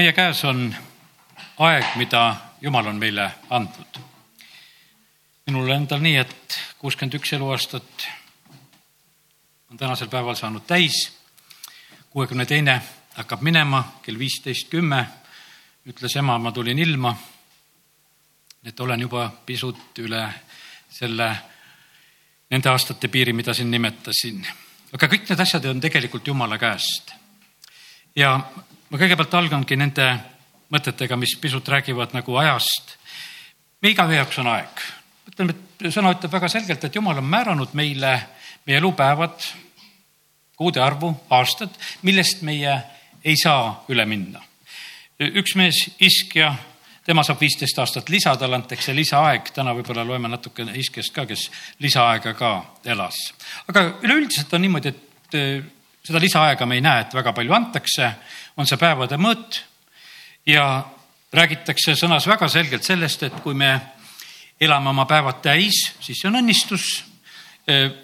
meie käes on aeg, mida Jumal on meile andnud. minul endal nii, et kuuskümmend üks eluaastat on tänasel päeval saanud täis. kuuekümne teine hakkab minema kell viisteist kümme. ütles ema, ma tulin ilma. et olen juba pisut üle selle, nende aastate piiri, mida siin nimetasin. aga kõik need asjad on tegelikult Jumala käest. ja ma kõigepealt algangi nende mõtetega, mis pisut räägivad nagu ajast. me igaühe jaoks on aeg. ütleme, et sõna ütleb väga selgelt, et Jumal on määranud meile meie elupäevad, kuude arvu, aastad, millest meie ei saa üle minna. üks mees, iskja, tema saab viisteist aastat lisa, talle antakse lisaaeg, täna võib-olla loeme natukene iskjast ka, kes lisaaega ka elas. aga üleüldiselt on niimoodi, et eh, seda lisaaega me ei näe, et väga palju antakse, on see päevade mõõt ja räägitakse sõnas väga selgelt sellest, et kui me elame oma päevad täis, siis see on õnnistus.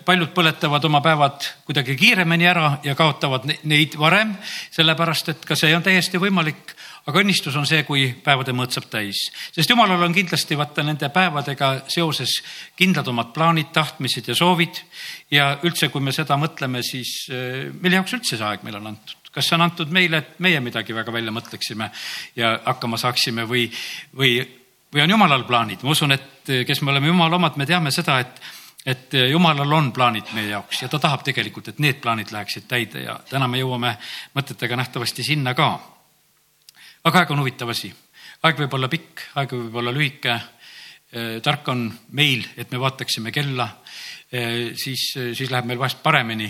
paljud põletavad oma päevad kuidagi kiiremini ära ja kaotavad neid varem, sellepärast et ka see on täiesti võimalik aga õnnistus on see, kui päevade mõõt saab täis, sest jumalal on kindlasti vaata nende päevadega seoses kindlad omad plaanid, tahtmised ja soovid. ja üldse, kui me seda mõtleme, siis mille jaoks üldse see aeg meile on antud? Kas see on antud meile, et meie midagi väga välja mõtleksime ja hakkama saaksime või, või, või on jumalal plaanid? ma usun, et kes me oleme jumala omad, me teame seda, et, et jumalal on plaanid meie jaoks ja ta tahab tegelikult, et need plaanid läheksid täide ja täna me jõuame mõtetega nähtavasti sinna ka. aga aeg on huvitav asi, aeg võib olla pikk, aeg võib olla lühike. tark on meil, et me vaataksime kella, siis, siis läheb meil vahest paremini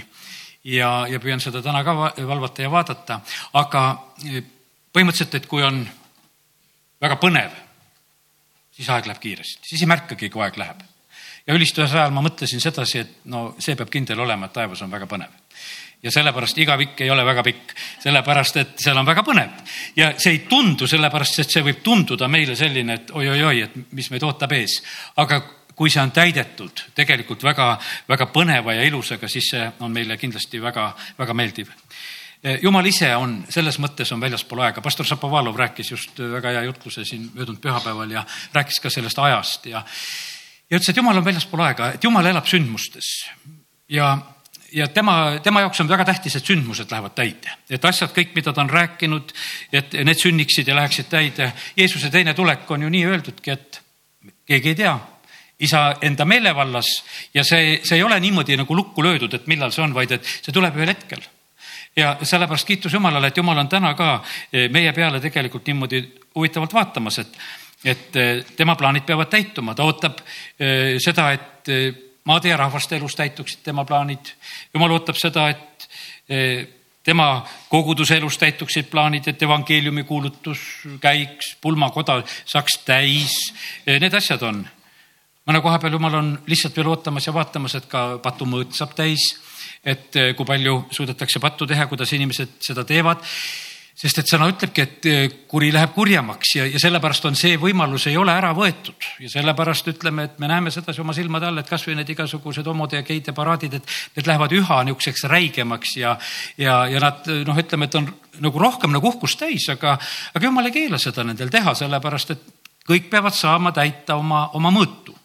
ja, ja püüan seda täna ka valvata ja vaadata, aga e, põhimõtteliselt, et kui on väga põnev, siis aeg läheb kiiresti, siis ei märkagi, kui aeg läheb. ja ülistuse ajal ma mõtlesin sedasi, et no see peab kindel olema, et taevas on väga põnev. Ja sellepärast igavik ei ole väga pikk, sellepärast et seal on väga põnev. Ja see ei tundu sellepärast, sest see võib tunduda meile selline, et oi-oi-oi, et mis meid ootab ees. aga kui see on täidetud tegelikult väga, väga põneva ja ilusaga, siis see on meile kindlasti väga, väga meeldiv jumal ise on, selles mõttes on väljaspool aega. pastor Šapovalov rääkis just väga hea jutluse siin möödunud pühapäeval ja rääkis ka sellest ajast ja, ja ütles, et jumal on väljaspool aega, et jumal elab sündmustes ja, ja tema, tema jaoks on väga tähtis, et sündmused lähevad täide, et asjad kõik, mida ta on rääkinud, et need sünniksid ja läheksid täide. Jeesuse teine tulek on ju nii öeldudki, et keegi ei tea isa enda meelevallas ja see, see ei ole niimoodi nagu lukku löödud, et millal see on, vaid et see tuleb ühel hetkel. ja sellepärast kiitus Jumalale, et Jumal on täna ka eh, meie peale tegelikult niimoodi huvitavalt vaatamas, et, et eh, tema plaanid peavad täituma, ta ootab eh, seda, et maade ja rahvaste elus täituksid tema plaanid. Jumal ootab seda, et tema koguduse elus täituksid plaanid, et evangeeliumi kuulutus käiks, pulmakoda saaks täis. Need asjad on mõne koha peal jumal on lihtsalt veel ootamas ja vaatamas, et ka patumõõt saab täis. et eh, kui palju suudetakse pattu teha, kuidas inimesed seda teevad sest et sõna ütlebki, et eh, kuri läheb kurjemaks ja, ja sellepärast on see võimalus ei ole ära võetud ja sellepärast ütleme, et me näeme sedasi oma silmade all, et kasvõi need igasugused homode ja geide paraadid, et need lähevad üha niisuguseks räigemaks ja, ja, ja nad noh, ütleme, et on nagu rohkem nagu uhkust täis, aga, aga jumal ei keela seda nendel teha, sellepärast et kõik peavad saama täita oma, oma mõõtu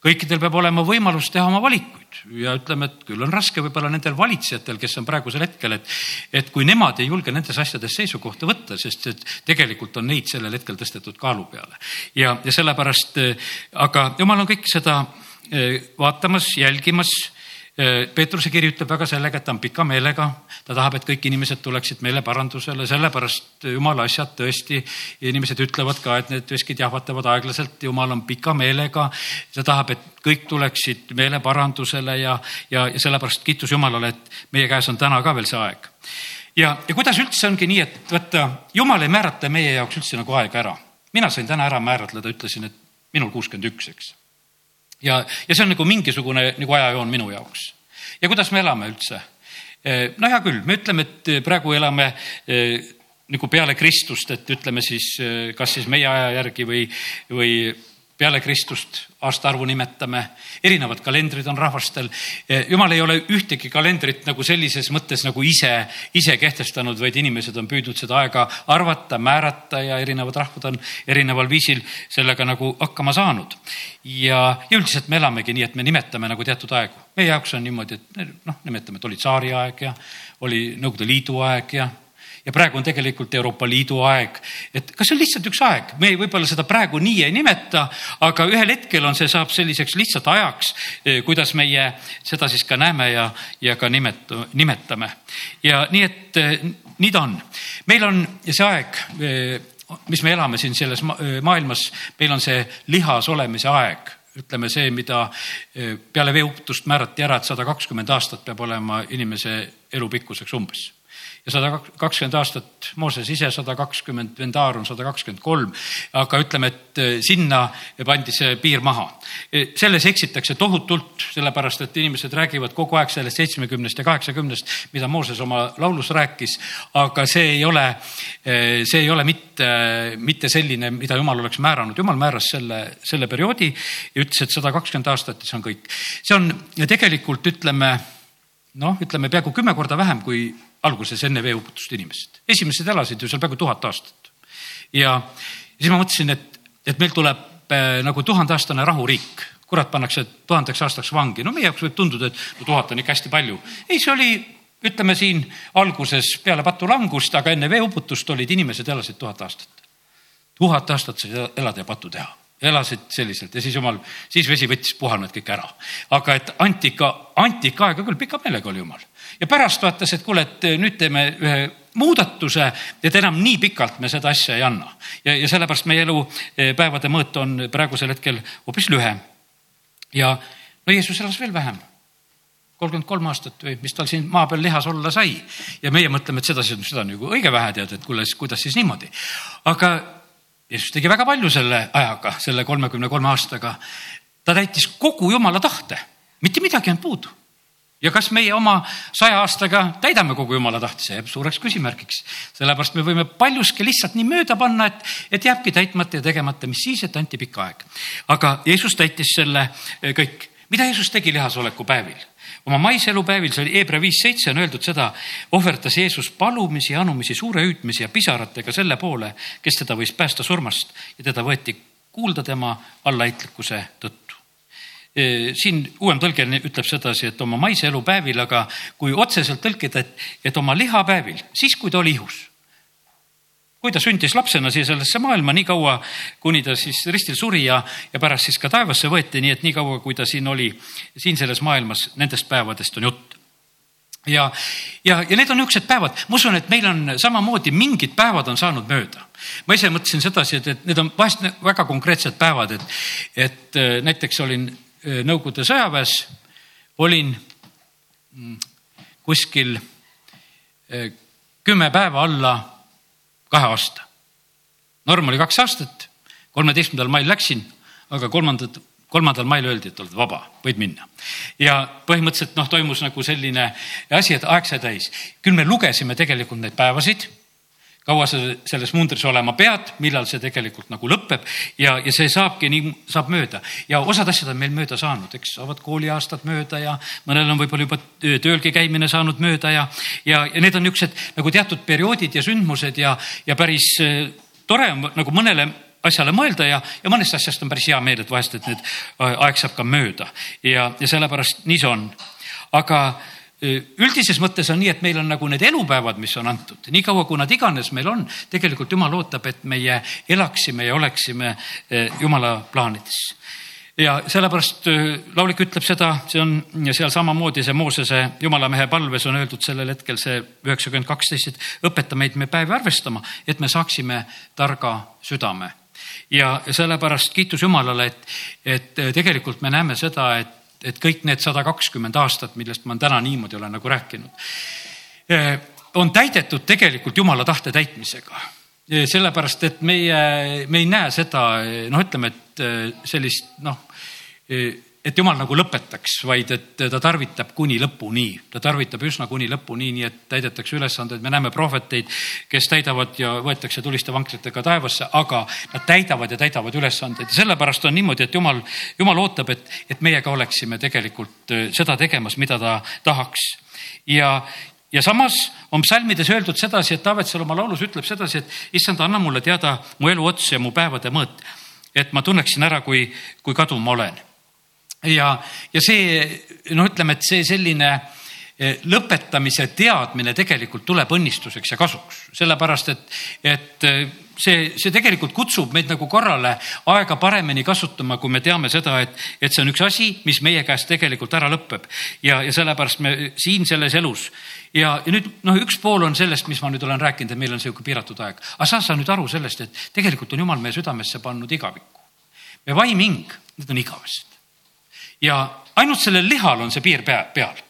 kõikidel peab olema võimalus teha oma valikuid ja ütleme, et küll on raske võib-olla nendel valitsejatel, kes on praegusel hetkel, et, et kui nemad ei julge nendes asjades seisukohta võtta, sest et tegelikult on neid sellel hetkel tõstetud kaalu peale. ja, ja sellepärast, aga jumal on kõike seda eh, vaatamas, jälgimas Peetruse kiri ütleb väga sellega, et ta on pika meelega, ta tahab, et kõik inimesed tuleksid meeleparandusele, sellepärast jumala asjad tõesti, inimesed ütlevad ka, et need veskid jahvatavad aeglaselt, jumal on pika meelega. ta tahab, et kõik tuleksid meeleparandusele ja, ja, ja sellepärast kiitus Jumalale, et meie käes on täna ka veel see aeg. ja, ja kuidas üldse ongi nii, et vaata, Jumal ei määrata meie jaoks üldse nagu aega ära. mina sain täna ära määratleda, ütlesin, et minul kuuskümmend üks, eks ja, ja see on nagu mingisugune nagu ajajoon minu jaoks. ja kuidas me elame üldse? Eh, no hea küll, me ütleme, et praegu elame eh, nagu peale Kristust, et ütleme siis, eh, kas siis meie aja järgi või, või peale Kristust aastaarvu nimetame, erinevad kalendrid on rahvastel. jumal ei ole ühtegi kalendrit nagu sellises mõttes nagu ise, ise kehtestanud, vaid inimesed on püüdnud seda aega arvata, määrata ja erinevad rahvad on erineval viisil sellega nagu hakkama saanud. ja, ja üldiselt me elamegi nii, et me nimetame nagu teatud aegu. meie jaoks on niimoodi, et noh, nimetame, et oli tsaariaeg ja oli Nõukogude Liidu aeg ja ja praegu on tegelikult Euroopa Liidu aeg. et kas see on lihtsalt üks aeg, me võib-olla seda praegu nii ei nimeta, aga ühel hetkel on see, saab selliseks lihtsalt ajaks, eh, kuidas meie seda siis ka näeme ja, ja ka nimet-, nimetame. ja nii, et eh, nii ta on. meil on see aeg eh, mis me elame siin selles maailmas, meil on see lihas olemise aeg ütleme see, mida peale veeuputust määrati ära, et sada kakskümmend aastat peab olema inimese elu pikkuseks umbes ja sada kakskümmend aastat Mooses ise, sada kakskümmend vend Aaron, sada kakskümmend kolm. aga ütleme, et eh, sinna pandi see piir maha. Eh, selles eksitakse tohutult, sellepärast et inimesed räägivad kogu aeg sellest seitsmekümnest ja kaheksakümnest, mida Mooses oma laulus rääkis. aga see ei ole, eh, see ei ole mitte, mitte selline, mida jumal oleks määranud, jumal määras selle, selle perioodi ja ütles, et sada kakskümmend aastat ja see on kõik. see on tegelikult ütleme noh, ütleme peaaegu kümme korda vähem kui alguses enne veeuputust inimesed. esimesed elasid ju seal peaaegu tuhat aastat. ja siis ma mõtlesin, et, et meil tuleb äh, nagu tuhandeaastane rahuriik. kurat pannakse tuhandeks aastaks vangi. no meie jaoks võib tunduda, et no tuhat on ikka hästi palju. ei, see oli, ütleme siin alguses peale patulangust, aga enne veeuputust olid inimesed elasid tuhat aastat. tuhat aastat sai elada ja patu teha elasid selliselt ja siis jumal, siis vesi võttis puhanud kõik ära. aga et antika, antikaega küll pika meelega oli jumal ja pärast vaatas, et kuule, et nüüd teeme ühe muudatuse, et enam nii pikalt me seda asja ei anna. ja, ja sellepärast meie elupäevade eh, mõõt on praegusel hetkel hoopis lühem. ja no Jeesus elas veel vähem kolmkümmend kolm aastat või mis tal siin maa peal lihas olla sai. ja meie mõtleme, et seda, seda on ju õige vähe tead, et kuule, kuidas siis niimoodi. aga Jeesus tegi väga palju selle ajaga, selle kolmekümne kolme aastaga. ta täitis kogu jumala tahte, mitte midagi ei olnud puudu ja kas meie oma saja aastaga täidame kogu jumala tahte, see jääb suureks küsimärgiks. sellepärast me võime paljuski lihtsalt nii mööda panna, et, et jääbki täitmata ja tegemata, mis siis, et anti pikk aeg. aga Jeesus täitis selle eh, kõik. mida Jeesus tegi lihasoleku päevil? oma maiselupäevil, see oli Hebra viis seitse on öeldud seda, ohverdas Jeesus palumisi, anumisi, suure hüüdmise ja pisaratega selle poole, kes teda võis päästa surmast ja teda võeti kuulda tema allaheitlikkuse tõttu siin uuem tõlge ütleb sedasi, et oma maise elu päevil, aga kui otseselt tõlkida, et, et oma lihapäevil, siis kui ta oli ihus. kui ta sündis lapsena siia sellesse maailma, nii kaua, kuni ta siis ristil suri ja, ja pärast siis ka taevasse võeti, nii et nii kaua, kui ta siin oli, siin selles maailmas, nendest päevadest on jutt ja, ja, ja need on niisugused päevad, ma usun, et meil on samamoodi mingid päevad on saanud mööda. ma ise mõtlesin sedasi, et, et need on vahest väga konkreetsed päevad, et, et näiteks olin Nõukogude sõjaväes, olin mm, kuskil kümme päeva alla kahe aasta. norm oli kaks aastat, kolmeteistkümnendal mail läksin, aga kolmandat, kolmandal mail öeldi, et oled vaba, võid minna. ja põhimõtteliselt noh, toimus nagu selline asi, et aeg sai täis. küll me lugesime tegelikult neid päevasid kaua sa selles mundris olema pead, millal see tegelikult nagu lõpeb ja, ja see saabki nii, saab mööda. Ja osad asjad on meil mööda saanud, eks? Saavad kooliaastad mööda ja mõnel on võib-olla juba töölgi käimine saanud mööda ja, ja, ja need on niisugused nagu teatud perioodid ja sündmused ja, ja päris äh, tore on nagu mõnele asjale mõelda ja, ja mõnest asjast on päris hea meel, et vahest, et need aeg saab ka mööda. Ja, ja sellepärast nii see on. aga üldises mõttes on nii, et meil on nagu need elupäevad, mis on antud, niikaua kui nad iganes meil on, tegelikult jumal ootab, et meie elaksime ja oleksime jumala plaanides ja sellepärast laulik ütleb seda, see on seal samamoodi see Moosese jumalamehe palves on öeldud sellel hetkel see üheksakümmend kaksteist, et õpeta meid me päevi arvestama, et me saaksime targa südame. ja sellepärast kiitus Jumalale, et, et tegelikult me näeme seda, et et kõik need sada kakskümmend aastat, millest ma täna niimoodi olen nagu rääkinud, eh, on täidetud tegelikult jumala tahte täitmisega. Eh, sellepärast, et meie, me ei näe seda, noh, ütleme, et eh, sellist noh, et jumal nagu lõpetaks, vaid et ta tarvitab kuni lõpuni. ta tarvitab üsna kuni lõpuni, nii et täidetakse ülesandeid, me näeme prohveteid, kes täidavad ja võetakse tuliste vankritega taevasse, aga nad täidavad ja täidavad ülesandeid ja sellepärast on niimoodi, et jumal, jumal ootab, et, et meie ka oleksime tegelikult äh, seda tegemas, mida ta tahaks. ja, ja samas on psalmides öeldud sedasi, et Taavet seal oma laulus ütleb sedasi, et issand, anna mulle teada mu elu ots ja mu päevade mõõt. et ma tunneksin ära, kui, kui kaduv ma olen. Ja, ja see, no ütleme, et see selline eh, lõpetamise teadmine tegelikult tuleb õnnistuseks ja kasuks, sellepärast et, et eh, see, see tegelikult kutsub meid nagu korrale aega paremini kasutama, kui me teame seda, et, et see on üks asi, mis meie käest tegelikult ära lõpeb. ja, ja sellepärast me siin selles elus ja, ja nüüd noh, üks pool on sellest, mis ma nüüd olen rääkinud, et meil on sihuke piiratud aeg. aga sa nüüd aru sellest, et tegelikult on jumal meie südamesse pannud igavikku. me vaim hing, need on igavesed. Ja ainult sellel lihal on see piir pea, peal.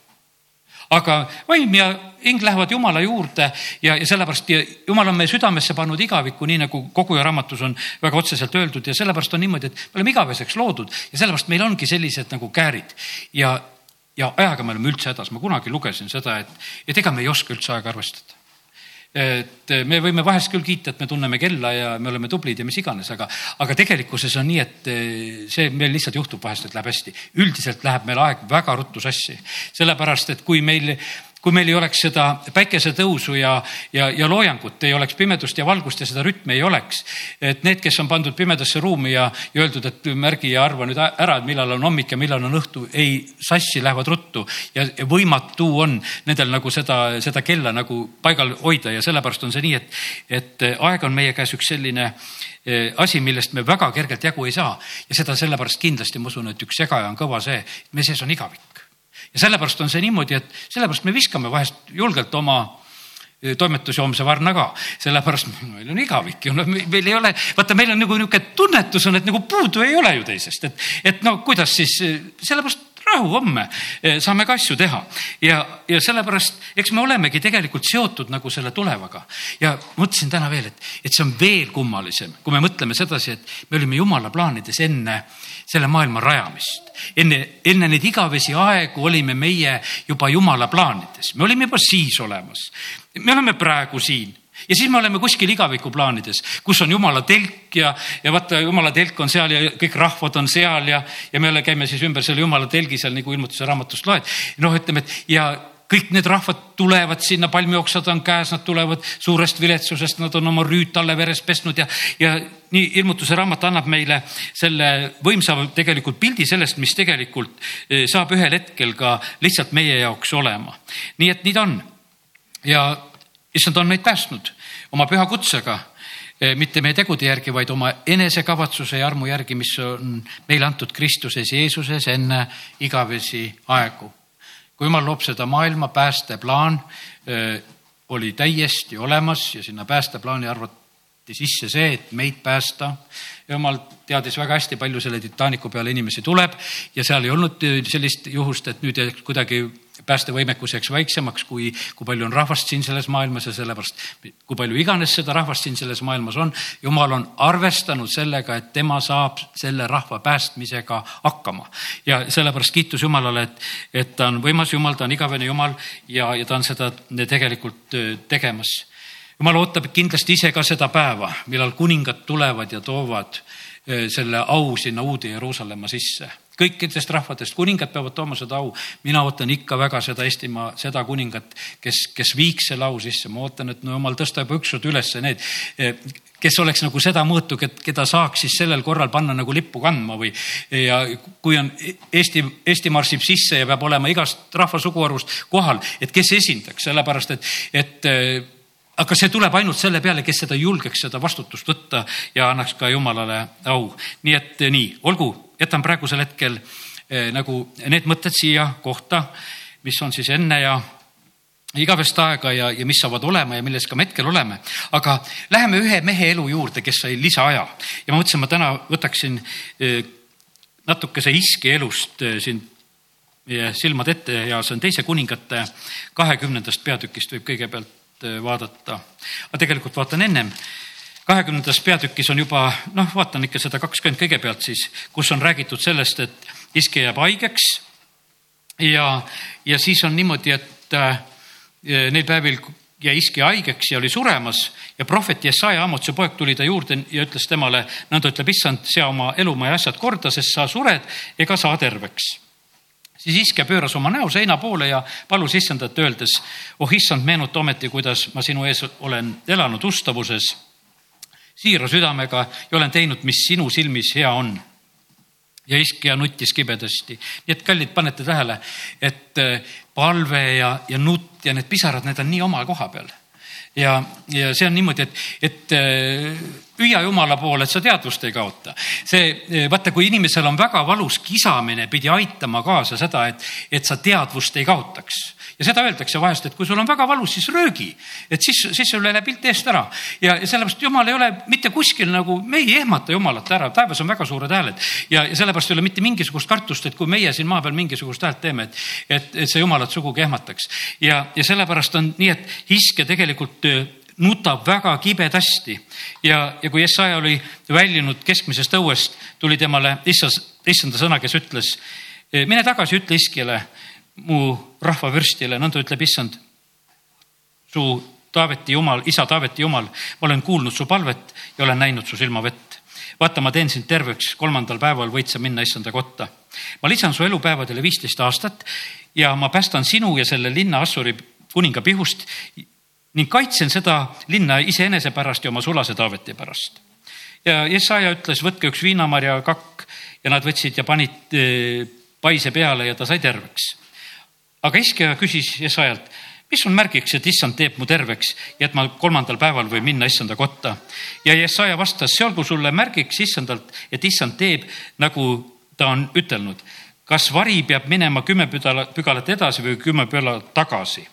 Aga vaim ja hing lähevad Jumala juurde ja, ja sellepärast ja Jumal on meie südamesse pannud igavikku, nii nagu koguja raamatus on väga otseselt öeldud. Ja sellepärast on niimoodi, et me oleme igaveseks loodud. Ja sellepärast meil ongi sellised nagu käärid. Ja, ja ajaga me oleme üldse hädas, ma kunagi lugesin seda, et, et ega me ei oska üldse aega arvestada et me võime vahest küll kiita, et me tunneme kella ja me oleme tublid ja mis iganes, aga, aga tegelikkuses on nii, et see meil lihtsalt juhtub vahest, et läheb hästi. üldiselt läheb meil aeg väga ruttu sassi, sellepärast et kui meil kui meil ei oleks seda päikesetõusu ja, ja, ja loojangut, ei oleks pimedust ja valgust ja seda rütmi ei oleks. et need, kes on pandud pimedasse ruumi ja, ja öeldud, et märgi ja arva nüüd ära, et millal on hommik ja millal on õhtu, ei, sassi lähevad ruttu. Ja võimatu on nendel nagu seda, seda kella nagu paigal hoida ja sellepärast on see nii, et, et aeg on meie käes üks selline eh, asi, millest me väga kergelt jagu ei saa. Ja seda sellepärast kindlasti ma usun, et üks segaja on kõva see, et meie sees on igavik ja sellepärast on see niimoodi, et sellepärast me viskame vahest julgelt oma e, toimetusjoomse varna ka, sellepärast meil on igavik ju, noh, meil ei ole, vaata, meil on nagu niisugune tunnetus on, et nagu puudu ei ole ju teisest, et, et no kuidas siis, e, sellepärast rahu homme, e, saame ka asju teha ja, ja sellepärast, eks me olemegi tegelikult seotud nagu selle tulevaga. ja mõtlesin täna veel, et, et see on veel kummalisem, kui me mõtleme sedasi, et me olime jumala plaanides enne selle maailma rajamist. enne, enne neid igavesi aegu olime meie juba jumala plaanides, me olime juba siis olemas. me oleme praegu siin ja siis me oleme kuskil igaviku plaanides, kus on jumala telk ja, ja vaata, jumala telk on seal ja kõik rahvad on seal ja, ja me käime siis ümber selle jumala telgi seal nagu ilmutuse raamatust loed. noh, ütleme, et ja kõik need rahvad tulevad sinna, palmioksad on käes, nad tulevad suurest viletsusest, nad on oma rüütalle veres pesnud ja, ja nii ilmutuse raamat annab meile selle võimsa tegelikult pildi sellest, mis tegelikult eh, saab ühel hetkel ka lihtsalt meie jaoks olema. nii et nii ta on. ja issand on meid päästnud oma püha kutsega eh, mitte meie tegude järgi, vaid oma enesekavatsuse ja armu järgi, mis on meile antud Kristuses Jeesuses enne igavesi aegu kui jumal loob seda maailma, päästeplaan oli täiesti olemas ja sinna päästeplaani arvati sisse see, et meid päästa. jumal teadis väga hästi, palju selle Titanicu peale inimesi tuleb ja seal ei olnud sellist juhust, et nüüd kuidagi päästevõimekus jääks väiksemaks, kui, kui palju on rahvast siin selles maailmas ja sellepärast, kui palju iganes seda rahvast siin selles maailmas on, jumal on arvestanud sellega, et tema saab selle rahva päästmisega hakkama. ja sellepärast kiitus Jumalale, et, et ta on võimas Jumal, ta on igavene Jumal ja, ja ta on seda tegelikult tegemas. Jumal ootab kindlasti ise ka seda päeva, millal kuningad tulevad ja toovad selle au sinna uude Jeruusalemma sisse kõikidest rahvadest, kuningad peavad tooma seda au. mina ootan ikka väga seda Eestimaa, seda kuningat, kes, kes viiks selle au sisse, ma ootan, et no jumal tõsta juba ükskord üles need, kes oleks nagu seda mõõtu, keda saaks siis sellel korral panna nagu lippu kandma või ja kui on Eesti, Eesti marssib sisse ja peab olema igast rahva suguharust kohal, et kes esindaks, sellepärast et, et aga see tuleb ainult selle peale, kes seda julgeks, seda vastutust võtta ja annaks ka jumalale au. nii et nii, olgu jätan praegusel hetkel eh, nagu need mõtted siia kohta, mis on siis enne ja igavest aega ja, ja mis saavad olema ja milles ka me hetkel oleme. aga läheme ühe mehe elu juurde, kes sai lisaaja ja ma mõtlesin, ma täna võtaksin eh, natukese Iski elust eh, siin meie silmad ette ja see on teise kuningate kahekümnendast peatükist võib kõigepealt vaadata. aga tegelikult vaatan ennem kahekümnendas peatükis on juba noh, vaatan ikka seda kakskümmend kõigepealt siis, kus on räägitud sellest, et, iske jääb haigeks ja, ja siis on niimoodi, et äh, neil päevil jäi iski haigeks ja oli suremas ja prohvet Jesaja Amotsi poeg tuli ta juurde ja ütles temale, nõnda ütleb issand, sea oma elumaja asjad korda, sest sa sured ega saa terveks. siis iske pööras oma näo seina poole ja palus issandat öeldes, oh issand, meenuta ometi, kuidas ma sinu ees olen elanud ustavuses, siira südamega ja olen teinud, mis sinu silmis hea on ja iskja nuttis kibedasti. nii et kallid, panete tähele, et äh, palve ja, ja nutt ja need pisarad, need on nii oma koha peal. ja, ja see on niimoodi, et, et äh, hüüa Jumala poole, et sa teadvust ei kaota. see, äh, vaata, kui inimesel on väga valus kisamine, pidi aitama kaasa seda, et, et sa teadvust ei kaotaks ja seda öeldakse vahest, et kui sul on väga valus, siis röögi, et siis, siis sul ei lähe pilt eest ära. Ja, ja sellepärast jumal ei ole mitte kuskil nagu, me ei ehmata jumalat ära, taevas on väga suured hääled. Ja, ja sellepärast ei ole mitte mingisugust kartust, et kui meie siin maa peal mingisugust häält teeme, et, et, et see jumalat sugugi ehmataks. ja, ja sellepärast on nii, et hiske tegelikult nutab väga kibedasti. Ja, ja kui Jesaja oli väljunud keskmisest õuest, tuli temale issas, issanda sõna, kes ütles, mine tagasi, ütle iskjale mu rahva vürstile, nõnda ütleb issand. su Taaveti jumal, isa Taaveti jumal, ma olen kuulnud su palvet ja olen näinud su silmavett. vaata, ma teen sind terveks, kolmandal päeval võid sa minna issanda kotta. ma lisan su elupäevadele viisteist aastat ja ma päästan sinu ja selle linna Assuri kuninga pihust ning kaitsen seda linna iseenese pärast ja oma sulase Taaveti pärast. ja Jesaja ütles, võtke üks viinamarja kakk ja nad võtsid ja panid eh, paise peale ja ta sai terveks aga Iskja küsis Jesajalt, mis on märgiks, et issand teeb mu terveks ja et ma kolmandal päeval võin minna issanda kotta. ja Jesaja vastas, see olgu sulle märgiks issandalt, et issand teeb, nagu ta on ütelnud. kas vari peab minema kümme püdala, pügalat edasi või kümme pügalat tagasi?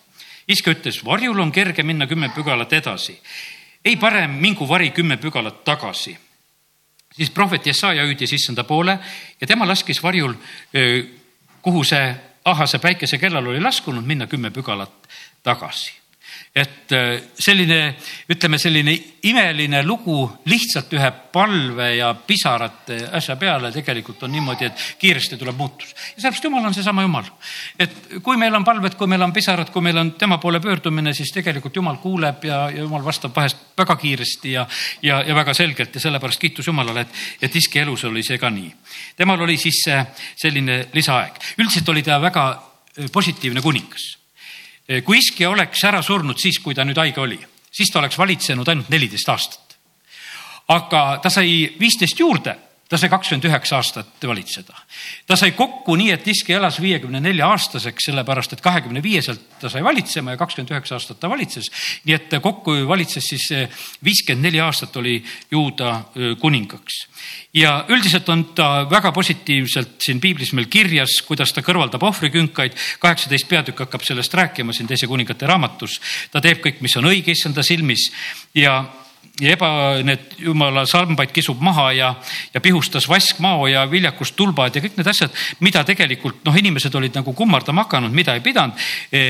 Iska ütles, varjul on kerge minna kümme pügalat edasi. ei, parem mingu vari kümme pügalat tagasi. siis prohvet Jesaja hüüdis issanda poole ja tema laskis varjul, kuhu see ahase päikese kellal oli laskunud minna kümme pügalat tagasi. Et äh, selline, ütleme selline imeline lugu lihtsalt ühe palve ja pisarate asja peale tegelikult on niimoodi, et kiiresti tuleb muutus. ja sellepärast Jumal on seesama Jumal. et kui meil on palved, kui meil on pisarad, kui meil on tema poole pöördumine, siis tegelikult Jumal kuuleb ja, ja Jumal vastab vahest väga kiiresti ja, ja, ja väga selgelt ja sellepärast kiitus Jumalale, et, et iski elus oli see ka nii. temal oli siis selline lisaaeg. üldiselt oli ta väga eh, positiivne kuningas kui iskja oleks ära surnud siis, kui ta nüüd haige oli, siis ta oleks valitsenud ainult neliteist aastat. aga ta sai viisteist juurde ta sai kakskümmend üheksa aastat valitseda. ta sai kokku nii, et Iski elas viiekümne nelja aastaseks, sellepärast et kahekümne viieselt ta sai valitsema ja kakskümmend üheksa aastat ta valitses. nii et kokku valitses siis eh, viiskümmend neli aastat oli juuda eh, kuningaks. ja üldiselt on ta väga positiivselt siin piiblis meil kirjas, kuidas ta kõrvaldab ohvrikünkaid. kaheksateist peatükk hakkab sellest rääkima siin teise kuningate raamatus. ta teeb kõik, mis on õige issanda silmis ja ja eba, need jumala sambaid kisub maha ja, ja pihustas vaskmao ja viljakust tulbad ja kõik need asjad, mida tegelikult noh, inimesed olid nagu kummardama hakanud, mida ei pidanud. E,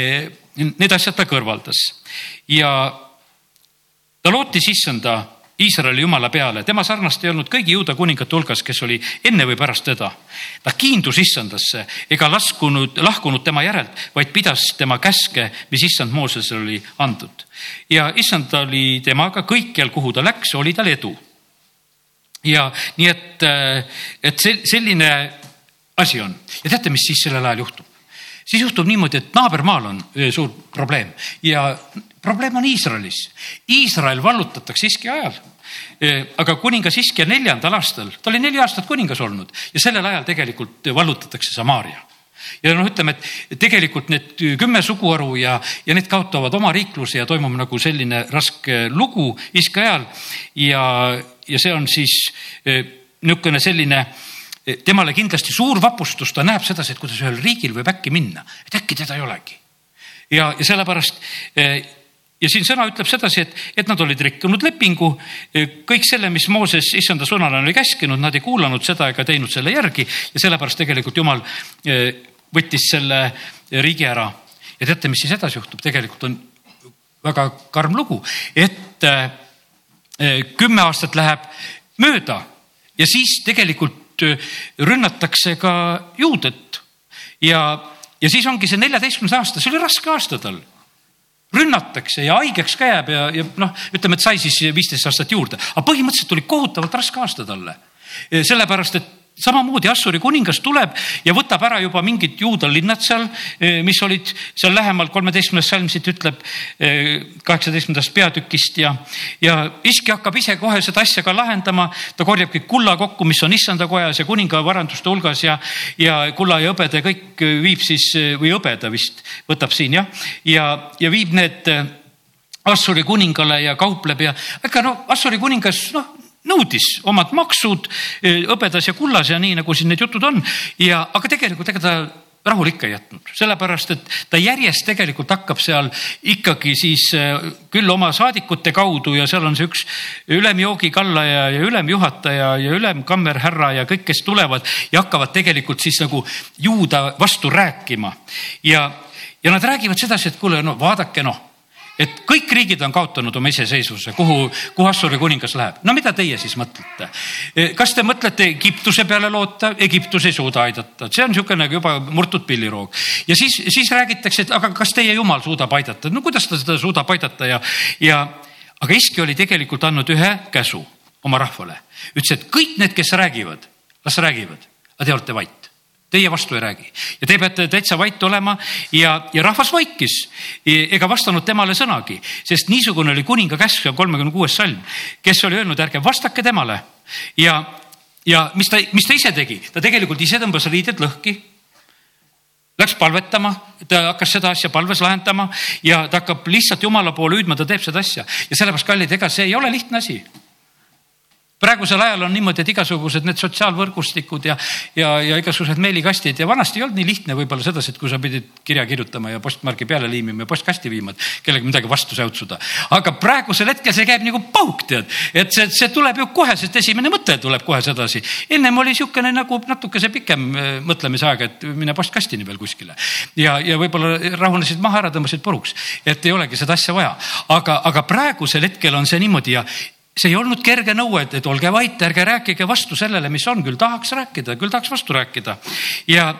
need asjad ta kõrvaldas ja ta lootis issanda Iisraeli jumala peale, tema sarnast ei olnud kõigi juuda kuningate hulgas, kes oli enne või pärast teda. ta kiindus issandasse ega laskunud, lahkunud tema järelt, vaid pidas tema käske, mis issand Moosesele oli andnud. ja issand oli temaga kõikjal, kuhu ta läks, oli tal edu. ja nii et, et see selline asi on ja teate, mis siis sellel ajal juhtub? siis juhtub niimoodi, et naabermaal on suur probleem ja probleem on Iisraelis. Iisrael vallutatakse Iski ajal aga kuningas Iskja neljandal aastal, ta oli neli aastat kuningas olnud ja sellel ajal tegelikult vallutatakse Samaaria ja noh, ütleme, et tegelikult need kümme suguharu ja, ja need kaotavad oma riikluse ja toimub nagu selline raske lugu Iska ajal. ja, ja see on siis niisugune selline temale kindlasti suur vapustus, ta näeb sedasi, et kuidas ühel riigil võib äkki minna, et äkki teda ei olegi. ja, ja sellepärast ja siin sõna ütleb sedasi, et, et nad olid rikkunud lepingu, kõik selle, mis Mooses issanda sõnale oli käskinud, nad ei kuulanud seda ega teinud selle järgi. Ja sellepärast tegelikult jumal eh, võttis selle riigi ära. ja teate, mis siis edasi juhtub, tegelikult on väga karm lugu, et eh, kümme aastat läheb mööda. Ja siis tegelikult rünnatakse ka juudet. Ja, ja siis ongi see neljateistkümnes aasta, see oli raske aasta tal rünnatakse ja haigeks ka jääb ja, ja noh, ütleme, et sai siis viisteist aastat juurde, aga põhimõtteliselt oli kohutavalt raske aasta talle. sellepärast, et samamoodi Assuri kuningas tuleb ja võtab ära juba mingid juuda linnad seal, eh, mis olid seal lähemal, kolmeteistkümnes salm siit ütleb eh, kaheksateistkümnendast peatükist ja, ja Iski hakkab ise kohe seda asja ka lahendama. ta korjab kõik kulla kokku, mis on issanda kojas ja kuninga varanduste hulgas ja, ja kulla ja hõbeda kõik viib siis või hõbeda vist võtab siin jah, ja, ja viib need Assuri kuningale ja kaupleb ja ega no Assuri kuningas noh nõudis omad maksud eh, hõbedas ja kullas ja nii nagu siin need jutud on ja, aga tegelikult ega ta rahul ikka ei jätnud, sellepärast et ta järjest tegelikult hakkab seal ikkagi siis eh, küll oma saadikute kaudu ja seal on see üks ülemjoogikallaja ja ülemjuhataja ja ülemkammerhärra ja kõik, kes tulevad ja hakkavad tegelikult siis nagu juuda vastu rääkima. ja, ja nad räägivad sedasi, et kuule, no vaadake noh et kõik riigid on kaotanud oma iseseisvuse, kuhu, kuhu Assuri kuningas läheb. no mida teie siis mõtlete? E, kas te mõtlete Egiptuse peale loota? Egiptus ei suuda aidata, see on niisugune juba murtud pilliroog. ja siis, siis räägitakse, et aga kas teie jumal suudab aidata? no kuidas ta seda suudab aidata ja, ja aga Iski oli tegelikult andnud ühe käsu oma rahvale. ütles, et kõik need, kes räägivad, las räägivad, aga te olete vait. Teie vastu ei räägi. Ja te peate täitsa vait olema ja, ja rahvas vaikis. Ega vastanud temale sõnagi, sest niisugune oli kuninga käsk, kolmekümne kuues salm, kes oli öelnud, ärge vastake temale. Ja, ja mis ta, mis ta ise tegi, ta tegelikult ise tõmbas riided lõhki. Läks palvetama, ta hakkas seda asja palves lahendama ja ta hakkab lihtsalt jumala poole hüüdma, ta teeb seda asja. Ja sellepärast, kallid, ega see ei ole lihtne asi praegusel ajal on niimoodi, et igasugused need sotsiaalvõrgustikud ja, ja, ja igasugused meilikastid ja vanasti ei olnud nii lihtne võib-olla sedasi, et kui sa pidid kirja kirjutama ja postmargi peale liimima ja postkasti viima, et kellelegi midagi vastu säutsuda. aga praegusel hetkel see käib nagu pauk, tead, et see, see tuleb ju kohe, sest esimene mõte tuleb kohe sedasi. ennem oli niisugune nagu natukese pikem äh, mõtlemisaeg, et mine postkastini veel kuskile ja, ja võib-olla rahunesid maha ära, tõmbasid puruks, et ei olegi seda asja vaja. aga, aga praegusel hetkel on see niimoodi ja see ei olnud kerge nõue, et, et olge vait, ärge rääkige vastu sellele, mis on, küll tahaks rääkida, küll tahaks vastu rääkida. ja,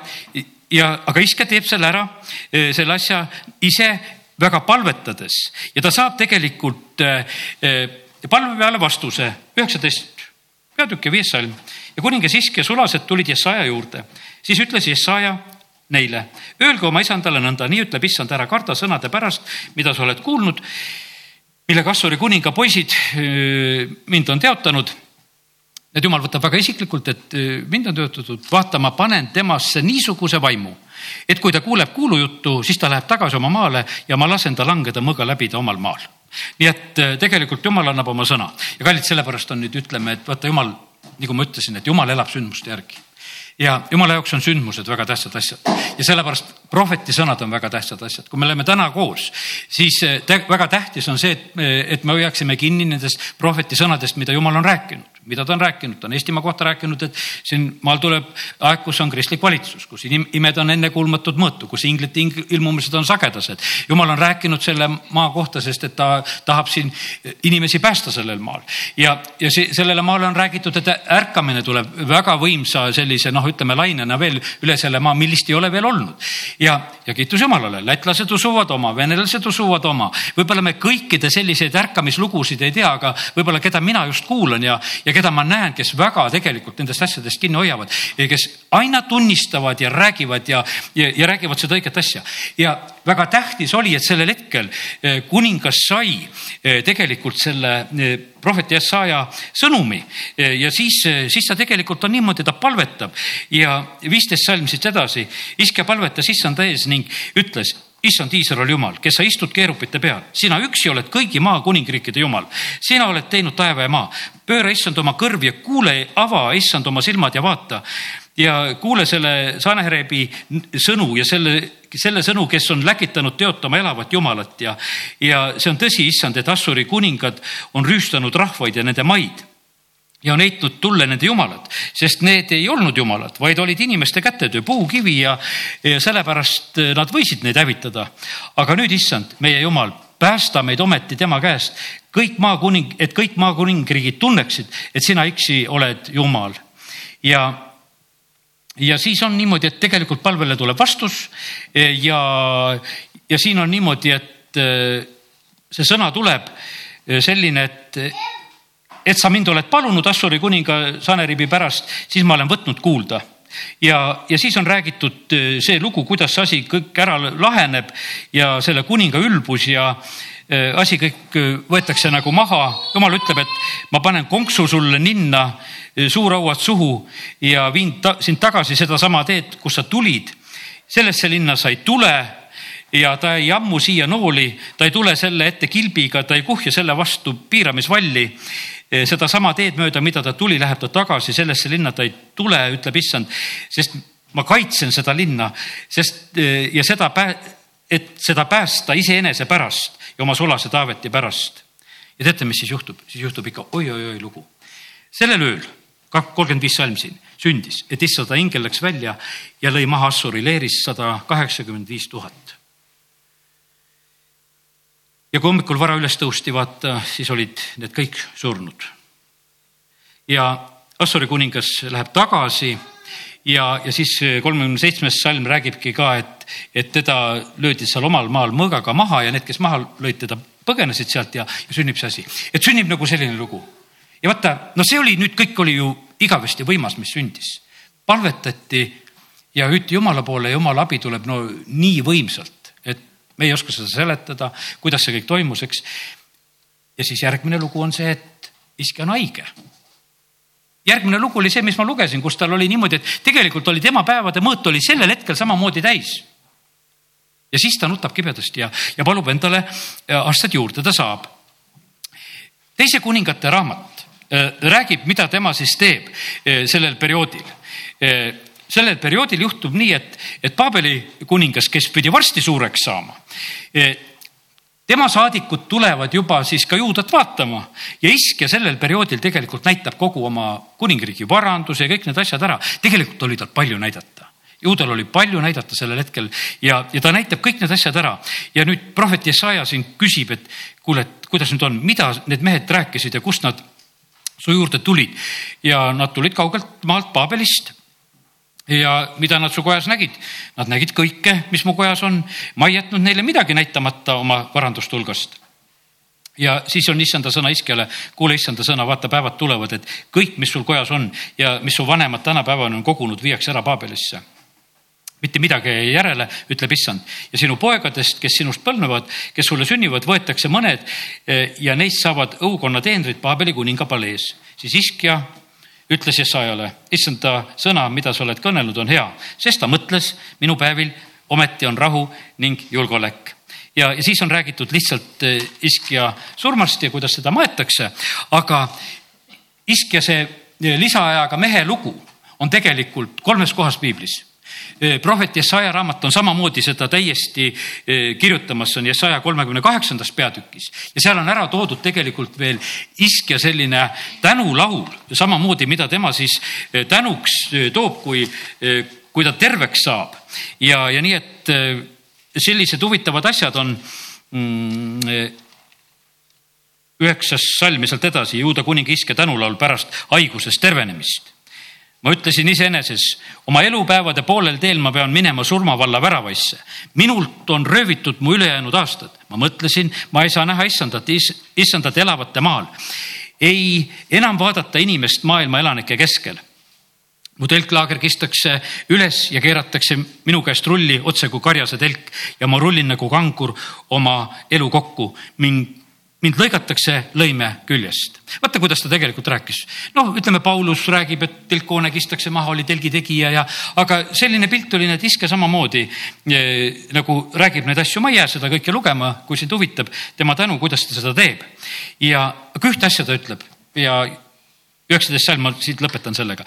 ja aga iske teeb selle ära, eh, selle asja ise väga palvetades ja ta saab tegelikult eh, palve peale vastuse, üheksateist peatükk ja viies salm. ja kuningas Isk ja sulased tulid Jesaja juurde, siis ütles Jesaja neile, öelge oma isandale nõnda, nii ütleb issand, ära karda sõnade pärast, mida sa oled kuulnud mille Kassuri kuninga poisid mind on teotanud. et jumal võtab väga isiklikult, et mind on töötatud, vaata, ma panen temasse niisuguse vaimu, et kui ta kuuleb kuulujuttu, siis ta läheb tagasi oma maale ja ma lasen ta langeda mõõga läbi ta omal maal. nii et tegelikult jumal annab oma sõna ja kallid, sellepärast on nüüd ütleme, et vaata jumal, nagu ma ütlesin, et jumal elab sündmuste järgi ja jumala jaoks on sündmused väga tähtsad asjad ja sellepärast prohveti sõnad on väga tähtsad asjad. kui me oleme täna koos, siis väga tähtis on see, et, et me hoiaksime kinni nendest prohveti sõnadest, mida jumal on rääkinud mida ta on rääkinud, ta on Eestimaa kohta rääkinud, et siin maal tuleb aeg, kus on kristlik valitsus, kus imed on ennekuulmatud mõõtu, kus inglite ilmumised on sagedased. jumal on rääkinud selle maa kohta, sest et ta tahab siin inimesi päästa sellel maal ja, ja see, sellele maale on räägitud, et ärkamine tuleb väga võimsa sellise noh, ütleme lainena veel üle selle maa, millist ei ole veel olnud. ja, ja kiitus Jumalale, lätlased usuvad oma, venelased usuvad oma, võib-olla me kõikide selliseid ärkamislugusid ei tea, aga võib-olla keda mina just kuulan ja, ja keda ma näen, kes väga tegelikult nendest asjadest kinni hoiavad ja kes aina tunnistavad ja räägivad ja, ja, ja räägivad seda õiget asja. ja väga tähtis oli, et sellel hetkel eh, kuningas sai eh, tegelikult selle eh, prohveti Jesaja sõnumi ja siis, siis ta tegelikult on niimoodi, ta palvetab ja viisteist salm siit edasi, iske palvetas issanda ees ning ütles issand Iisraeli jumal, kes sa istud keerupite peal, sina üksi oled kõigi maa kuningriikide jumal. sina oled teinud taeva ja maa. pööra issand oma kõrv ja kuule, ava issand oma silmad ja vaata ja kuule selle Sanherebi sõnu ja selle, selle sõnu, kes on läkitanud teotama elavat Jumalat ja, ja see on tõsi, issand, et Assuri kuningad on rüüstanud rahvaid ja nende maid ja on heitnud tulle nende jumalad, sest need ei olnud jumalad, vaid olid inimeste kätetöö, puukivi ja, ja sellepärast nad võisid neid hävitada. aga nüüd, issand, meie jumal, päästa meid ometi tema käest, kõik maakuning, et kõik maakuningriigid tunneksid, et sina üksi oled jumal. ja, ja siis on niimoodi, et tegelikult palvele tuleb vastus ja, ja siin on niimoodi, et see sõna tuleb selline, et, et sa mind oled palunud Assuri kuninga Saneribi pärast, siis ma olen võtnud kuulda. Ja, ja siis on räägitud see lugu, kuidas see asi kõik ära laheneb ja selle kuninga ülbus ja asi kõik võetakse nagu maha. jumal ütleb, et ma panen konksu sulle ninna, suurauad suhu ja viin ta, sind tagasi sedasama teed, kus sa tulid. sellesse linna sa ei tule ja ta ei ammu siia nooli, ta ei tule selle ette kilbiga, ta ei kuhja selle vastu piiramisvalli. Sedasama teed mööda, mida ta tuli, läheb ta tagasi, sellesse linna ta ei tule, ütleb issand, sest ma kaitsen seda linna, sest ja seda, et seda päästa iseenese pärast ja oma sulase Taaveti pärast. ja teate, mis siis juhtub? siis juhtub ikka oi-oi-oi lugu. sellel ööl, kolmkümmend viis salm siin, sündis, et issanda ingel läks välja ja lõi maha Assuri leeris sada kaheksakümmend viis tuhat ja kui hommikul vara üles tõusti, vaata, siis olid need kõik surnud. ja Assuri kuningas läheb tagasi ja, ja siis kolmekümne seitsmes salm räägibki ka, et, et teda löödi seal omal maal mõõgaga maha ja need, kes maha lõid teda, põgenesid sealt ja, ja sünnib see asi. et sünnib nagu selline lugu. ja vaata, no see oli nüüd kõik oli ju igavesti võimas, mis sündis. palvetati ja hüüti Jumala poole ja Jumala abi tuleb no nii võimsalt me ei oska seda seletada, kuidas see kõik toimus, eks. ja siis järgmine lugu on see, et iske on haige. Järgmine lugu oli see, mis ma lugesin, kus tal oli niimoodi, et tegelikult oli tema päevade mõõt oli sellel hetkel samamoodi täis. ja siis ta nutab kibedasti ja, ja palub endale äh, aastaid juurde, ta saab. teise kuningate raamat äh, räägib, mida tema siis teeb äh, sellel perioodil sellel perioodil juhtub nii, et, et Paabeli kuningas, kes pidi varsti suureks saama, tema saadikud tulevad juba siis ka juudat vaatama. Ja iskja sellel perioodil tegelikult näitab kogu oma kuningriigi varanduse ja kõik need asjad ära. tegelikult oli tal palju näidata. Juudal oli palju näidata sellel hetkel ja, ja ta näitab kõik need asjad ära. ja nüüd prohvet Jesaja siin küsib, et kuule, et kuidas nüüd on, mida need mehed rääkisid ja kust nad su juurde tulid? Ja nad tulid kaugelt maalt Paabelist ja mida nad su kojas nägid? Nad nägid kõike, mis mu kojas on. ma ei jätnud neile midagi näitamata oma varanduste hulgast. ja siis on issanda sõna iskjale, kuule issanda sõna, vaata päevad tulevad, et kõik, mis sul kojas on ja mis su vanemad tänapäevani on kogunud, viiakse ära Paabelisse mitte midagi ei järele, ütleb issand. ja sinu poegadest, kes sinust põlvnevad, kes sulle sünnivad, võetakse mõned eh, ja neist saavad õukonna teenrid Paabeli kuninga palees. siis iskja ütles Jesajale, issand ta sõna, mida sa oled kõnelnud, on hea, sest ta mõtles minu päevil ometi on rahu ning julgeolek. ja, ja siis on räägitud lihtsalt eh, iskja surmast ja kuidas seda maetakse, aga iskja see eh, lisaajaga mehe lugu on tegelikult kolmes kohas piiblis prohvet Jesaja raamat on samamoodi seda täiesti kirjutamas, see on Jesaja kolmekümne kaheksandas peatükis ja seal on ära toodud tegelikult veel iskja selline tänulaul, samamoodi, mida tema siis tänuks toob, kui, kui ta terveks saab. ja, ja nii, et sellised huvitavad asjad on mm, üheksas salm ja sealt edasi, juuda kuninga iske tänulaul pärast haigusest tervenemist ma ütlesin iseeneses, oma elupäevade poolel teel ma pean minema surmavalla väravaisse. minult on röövitud mu ülejäänud aastad. ma mõtlesin, ma ei saa näha issandat, issandat elavate maal. ei enam vaadata inimest maailma elanike keskel. mu telklaager kistakse üles ja keeratakse minu käest rulli otse kui karjase telk ja ma rullin nagu kangur oma elu kokku. mind mind lõigatakse lõime küljest. vaata, kuidas ta tegelikult rääkis. noh, ütleme, Paulus räägib, et telkhoone kistakse maha, oli telgi tegija ja, aga selline pilt oli, et iske samamoodi eh, nagu räägib neid asju. ma ei jää seda kõike lugema, kui sind huvitab tema tänu, kuidas ta seda teeb. ja, aga ühte asja ta ütleb ja üheksateist salm, ma siit lõpetan sellega.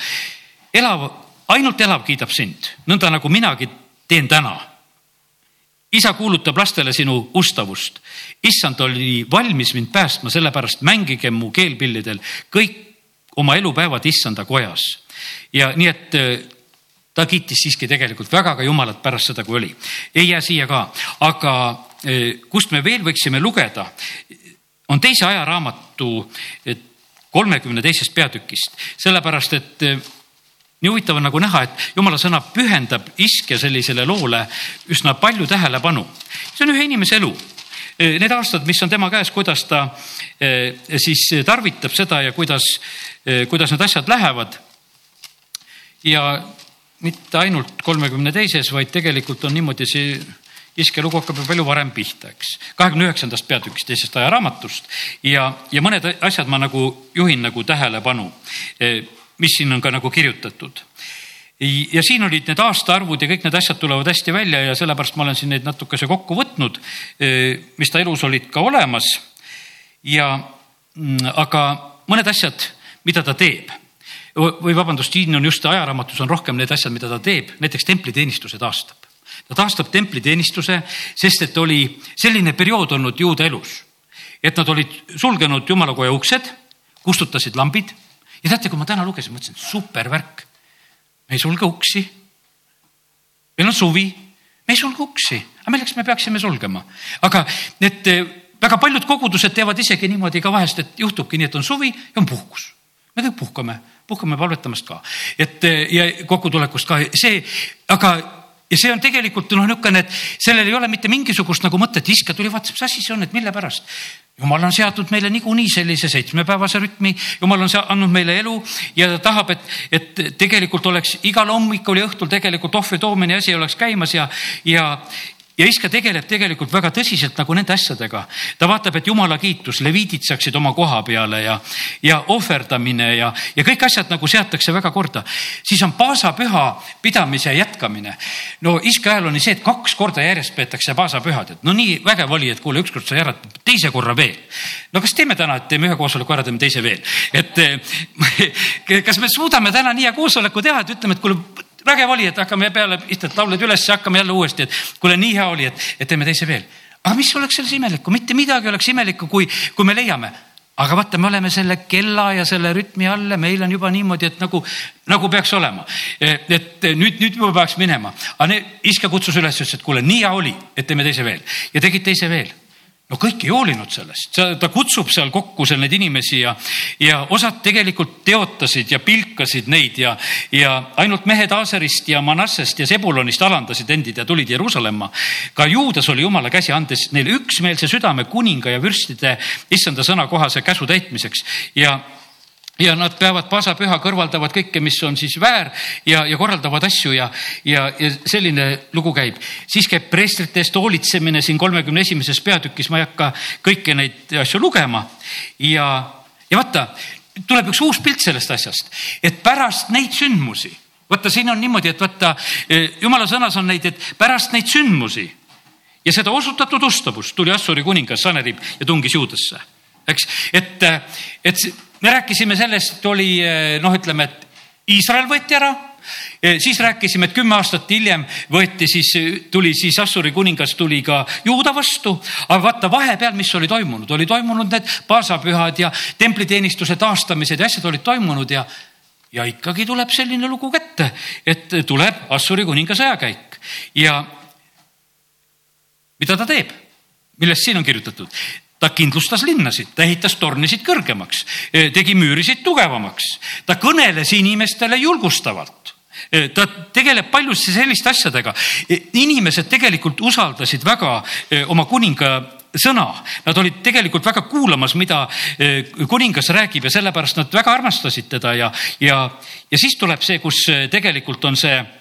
elav, ainult elav kiidab sind, nõnda nagu minagi teen täna isa kuulutab lastele sinu ustavust. issand oli valmis mind päästma, sellepärast mängige mu keelpillidel kõik oma elupäevad issanda kojas. ja nii, et äh, ta kiitis siiski tegelikult väga ka Jumalat pärast seda, kui oli. ei jää siia ka, aga äh, kust me veel võiksime lugeda, on teise ajaraamatu kolmekümne teisest peatükist, sellepärast et äh, nii huvitav on nagu näha, et jumala sõna pühendab iske sellisele loole üsna palju tähelepanu. see on ühe inimese elu. Need aastad, mis on tema käes, kuidas ta siis tarvitab seda ja kuidas, kuidas need asjad lähevad. ja mitte ainult kolmekümne teises, vaid tegelikult on niimoodi see iskelugu hakkab ju palju varem pihta, eks. kahekümne üheksandast peatükist teisest ajaraamatust ja, ja mõned asjad ma nagu juhin nagu tähelepanu, mis siin on ka nagu kirjutatud ja siin olid need aastaarvud ja kõik need asjad tulevad hästi välja ja sellepärast ma olen siin neid natukese kokku võtnud, mis ta elus olid ka olemas. ja mm, aga mõned asjad, mida ta teeb või vabandust, siin on just ajaraamatus on rohkem need asjad, mida ta teeb, näiteks templiteenistuse taastab. ta taastab templiteenistuse, sest et oli selline periood olnud juuda elus, et nad olid sulgenud jumalakoja uksed, kustutasid lambid ja teate, kui ma täna lugesin, mõtlesin, super värk me ei sulge uksi. meil on suvi, me ei sulge uksi, aga milleks me peaksime sulgema, aga need eh, väga paljud kogudused teevad isegi niimoodi ka vahest, et juhtubki nii, et on suvi ja on puhkus. me kõik puhkame, puhkame palvetamast ka, et eh, ja kokkutulekust ka. See, aga ja see on tegelikult noh, niisugune, et sellel ei ole mitte mingisugust nagu mõtet, iska tuli, vaatas, mis asi see on, et mille pärast. Jumal on seadnud meile niikuinii sellise seitsmepäevase rütmi, jumal on andnud meile elu ja ta tahab, et, et tegelikult oleks igal hommikul ja õhtul tegelikult ohvri toomine asi oleks käimas ja, ja, ja Iska tegeleb tegelikult väga tõsiselt nagu nende asjadega. ta vaatab, et jumala kiitus, leviidid saaksid oma koha peale ja, ja ohverdamine ja, ja kõik asjad nagu seatakse väga korda. siis on paasapüha pidamise jätkamine. no Iska ajal oli see, et kaks korda järjest peetakse paasapühad, et no nii vägev oli, et kuule, ükskord sai ära, teise korra veel. no kas teeme täna, et teeme ühe koosoleku ära, teeme teise veel, et kas me suudame täna nii hea koosoleku teha, et ütleme, et kuule vägev oli, et hakkame peale, istad lauled üles hakkame jälle uuesti, et kuule, nii hea oli, et, et teeme teise veel. aga mis oleks selles imelikku, mitte midagi oleks imelikku, kui, kui me leiame. aga vaata, me oleme selle kella ja selle rütmi all ja meil on juba niimoodi, et nagu, nagu peaks olema. et nüüd, nüüd juba peaks minema, aga iska kutsus üles, ütles, et kuule, nii hea oli, et teeme teise veel ja tegid teise veel no kõik ei hoolinud sellest, ta kutsub seal kokku seal neid inimesi ja, ja osad tegelikult teotasid ja pilkasid neid ja, ja ainult mehed Aaserist ja Manassest ja Sebulonist alandasid endid ja tulid Jeruusalemma. ka Juudas oli jumala käsi, andes neile üksmeelse südame kuninga ja vürstide issanda sõna kohase käsu täitmiseks ja ja nad peavad pasapüha, kõrvaldavad kõike, mis on siis väär ja, ja korraldavad asju ja, ja, ja selline lugu käib. siis käib preestrite eest hoolitsemine siin kolmekümne esimeses peatükis, ma ei hakka kõiki neid asju lugema ja, ja vaata, tuleb üks uus pilt sellest asjast, et pärast neid sündmusi, vaata, siin on niimoodi, et vaata, jumala sõnas on neid, et pärast neid sündmusi ja seda osutatud ustavust tuli Assuri kuningas Sanerib ja tungis juudesse, eks, et, et me rääkisime sellest, oli noh, ütleme, et Iisrael võeti ära. Siis rääkisime, et kümme aastat hiljem võeti siis, tuli siis Assuri kuningas tuli ka juuda vastu, aga vaata vahepeal, mis oli toimunud, oli toimunud need paasapühad ja templiteenistuse taastamised ja asjad olid toimunud ja, ja ikkagi tuleb selline lugu kätte, et tuleb Assuri kuninga sõjakäik ja mida ta teeb, millest siin on kirjutatud? Ta kindlustas linnasid, ta ehitas tornisid kõrgemaks, eh, tegi müürisid tugevamaks, ta kõneles inimestele julgustavalt. Eh, ta tegeleb paljusti selliste asjadega. Eh, inimesed tegelikult usaldasid väga oma kuninga sõna, nad olid tegelikult väga kuulamas, mida kuningas räägib ja sellepärast nad väga armastasid teda ja, ja, ja siis tuleb see, kus tegelikult on see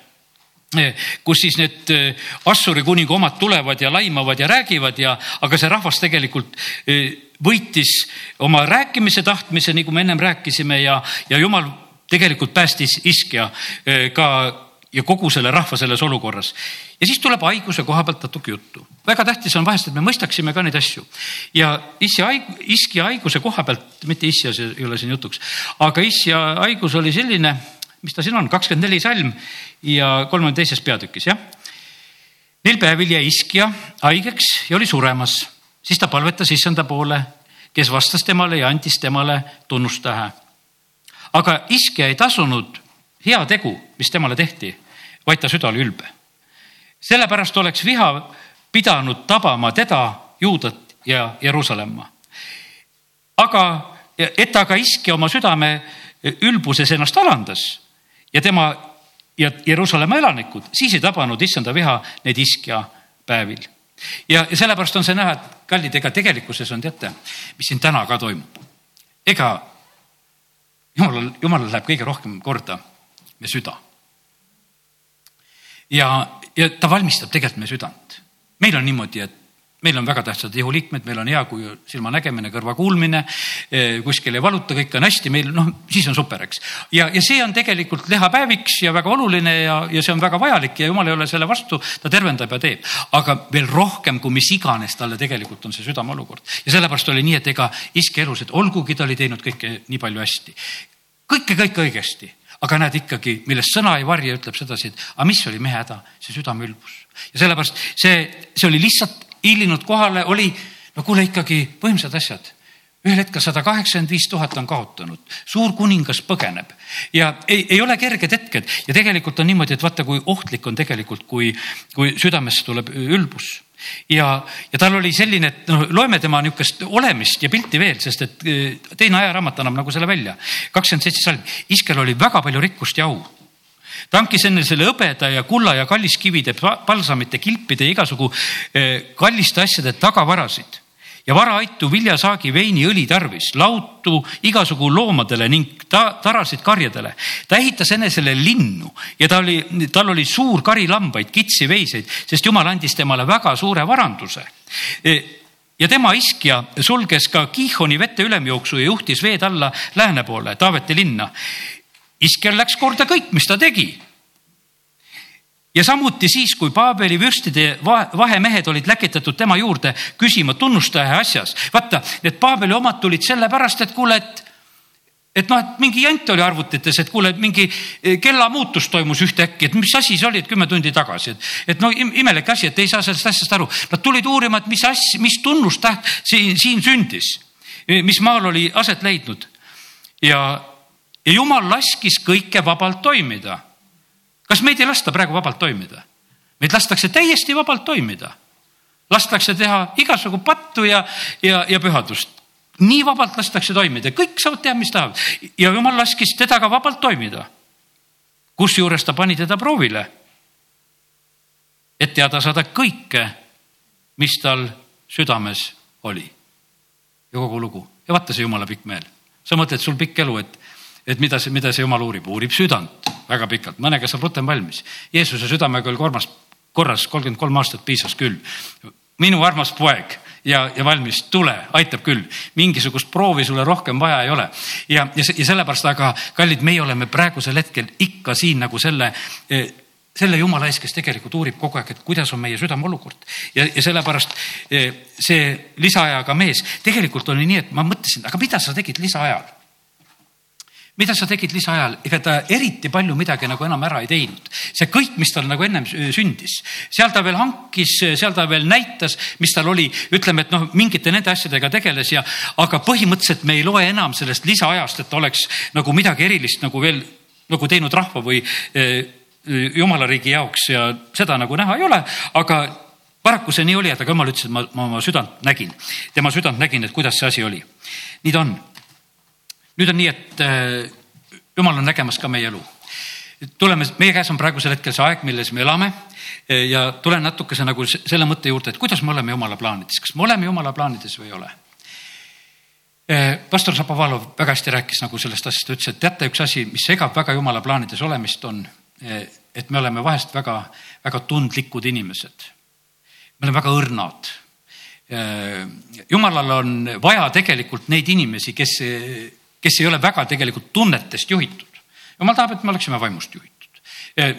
kus siis need äh, Assuri kuninga omad tulevad ja laimavad ja räägivad ja, aga see rahvas tegelikult äh, võitis oma rääkimise tahtmise, nagu me ennem rääkisime ja, ja jumal tegelikult päästis iskja ka ja kogu selle rahva selles olukorras. ja siis tuleb haiguse koha pealt natuke juttu. väga tähtis on vahest, et me mõistaksime ka neid asju. ja issi haig-, iski haiguse koha pealt, mitte issia, see ei ole siin jutuks, aga issia haigus oli selline mis ta siin on, kakskümmend neli salm ja kolmekümne teises peatükis, jah. Neil päevil jäi iskja haigeks ja oli suremas, siis ta palvetas issanda poole, kes vastas temale ja andis temale tunnustähe. aga iskja ei tasunud heategu, mis temale tehti, vaid ta süda oli ülbe. sellepärast oleks viha pidanud tabama teda, Juudat ja Jeruusalemma. aga, et aga iskja oma südame ülbuses ennast alandas ja tema ja Jeruusalemma elanikud, siis ei tabanud issanda viha neid iskja päevil. ja, ja sellepärast on see näha, et kallid, ega tegelikkuses on teate, mis siin täna ka toimub. ega jumalal, jumalal läheb kõige rohkem korda meie süda. ja, ja ta valmistab tegelikult meie südant. meil on niimoodi, et meil on väga tähtsad ihuliikmed, meil on hea, kui silmanägemine, kõrvakuulmine, eh, kuskil ei valuta, kõik on hästi, meil noh, siis on super, eks. ja, ja see on tegelikult lehapäeviks ja väga oluline ja, ja see on väga vajalik ja jumal ei ole selle vastu, ta tervendab ja teeb. aga veel rohkem kui mis iganes talle tegelikult on see südameolukord ja sellepärast oli nii, et ega iske elus, et olgugi ta oli teinud kõike nii palju hästi, kõike, kõik õigesti aga näed ikkagi, millest sõna ei varja, ütleb sedasi, et aga mis oli mehe häda, see südameülbus. ja sellepärast see, see oli lihtsalt hiilinud kohale, oli no kuule ikkagi võimsad asjad. Ühel hetkel sada kaheksakümmend viis tuhat on kaotanud, suur kuningas põgeneb. Ja ei, ei ole kerged hetked. Ja tegelikult on niimoodi, et vaata, kui ohtlik on tegelikult, kui, kui südamesse tuleb ülbus. Ja, ja tal oli selline, et noh, loeme tema niisugust olemist ja pilti veel, sest et eh, teine ajaraamat annab nagu selle välja. kakskümmend seitse salm, Iskel oli väga palju rikkust ja au ta hankis enne selle hõbeda ja kulla ja kalliskivide, palsamite, kilpide ja igasugu eh, kalliste asjade tagavarasid ja varaaitu, viljasaagi, veini, õli tarvis, lautu igasugu loomadele ning ta, tarasid karjadele. ta ehitas enesele linnu ja ta oli, tal oli suur kari lambaid, kitsi, veiseid, sest jumal andis temale väga suure varanduse eh, ja tema iskja sulges ka Kiihoni vete ülemjooksu ja juhtis veed alla lääne poole, Taaveti linna iskel läks korda kõik, mis ta tegi. ja samuti siis, kui Paabeli vürstide vahemehed olid läkitatud tema juurde küsima tunnustaja asjas. vaata, need Paabeli omad tulid sellepärast, et kuule, et et noh, et mingi jant oli arvutites, et kuule, mingi eh, kellamuutus toimus ühtäkki, et mis asi see oli, et kümme tundi tagasi, et, et no imelik asi, et ei saa sellest asjast aru. Nad tulid uurima, et mis asja, mis tunnustäht siin, siin sündis, mis maal oli aset leidnud. ja, ja jumal laskis kõike vabalt toimida. kas meid ei lasta praegu vabalt toimida? meid lastakse täiesti vabalt toimida. lastakse teha igasugu pattu ja, ja, ja pühadust. nii vabalt lastakse toimida, kõik saavad teha, mis tahavad ja jumal laskis teda ka vabalt toimida. kusjuures ta pani teda proovile. et teada saada kõike, mis tal südames oli. ja kogu lugu ja vaata see jumala pikk meel. sa mõtled, sul pikk elu, et et mida see, mida see jumal uurib, uurib südant väga pikalt, mõnega saab rutem valmis. Jeesuse südamega oli kormas, korras kolmkümmend kolm aastat piisas küll. minu armas poeg ja, ja valmis, tule, aitab küll. mingisugust proovi sulle rohkem vaja ei ole. ja, ja, ja sellepärast, aga kallid, meie oleme praegusel hetkel ikka siin nagu selle eh, selle jumala ees, kes tegelikult uurib kogu aeg, et kuidas on meie südame olukord. ja, ja sellepärast eh, see lisaajaga mees, tegelikult oli nii, et ma mõtlesin, aga mida sa tegid lisaajal? Mida sa tegid lisaajal, ega ta eriti palju midagi nagu enam ära ei teinud. see kõik, mis tal nagu ennem sündis, seal ta veel hankis, seal ta veel näitas, mis tal oli, ütleme, et noh, mingite nende asjadega tegeles ja, aga põhimõtteliselt me ei loe enam sellest lisaajast, et oleks nagu midagi erilist nagu veel nagu teinud rahva või eh, jumala riigi jaoks ja seda nagu näha ei ole, aga paraku see nii oli, et aga jumal ütles, et ma, ma oma südant nägin, tema südant nägin, et kuidas see asi oli. nii ta on nüüd on nii, et äh, jumal on nägemas ka meie elu. tuleme, meie käes on praegusel hetkel see aeg, milles me elame äh, ja tulen natukese nagu selle mõtte juurde, et kuidas me oleme jumala plaanides, kas me oleme jumala plaanides või ei ole äh, pastor Šapovalov väga hästi rääkis nagu sellest asjast, ütles, et teate, üks asi, mis segab väga jumala plaanides olemist, on, et me oleme vahest väga, väga tundlikud inimesed. me oleme väga õrnad. jumalal on vaja tegelikult neid inimesi, kes kes ei ole väga tegelikult tunnetest juhitud. jumal tahab, et me oleksime vaimust juhitud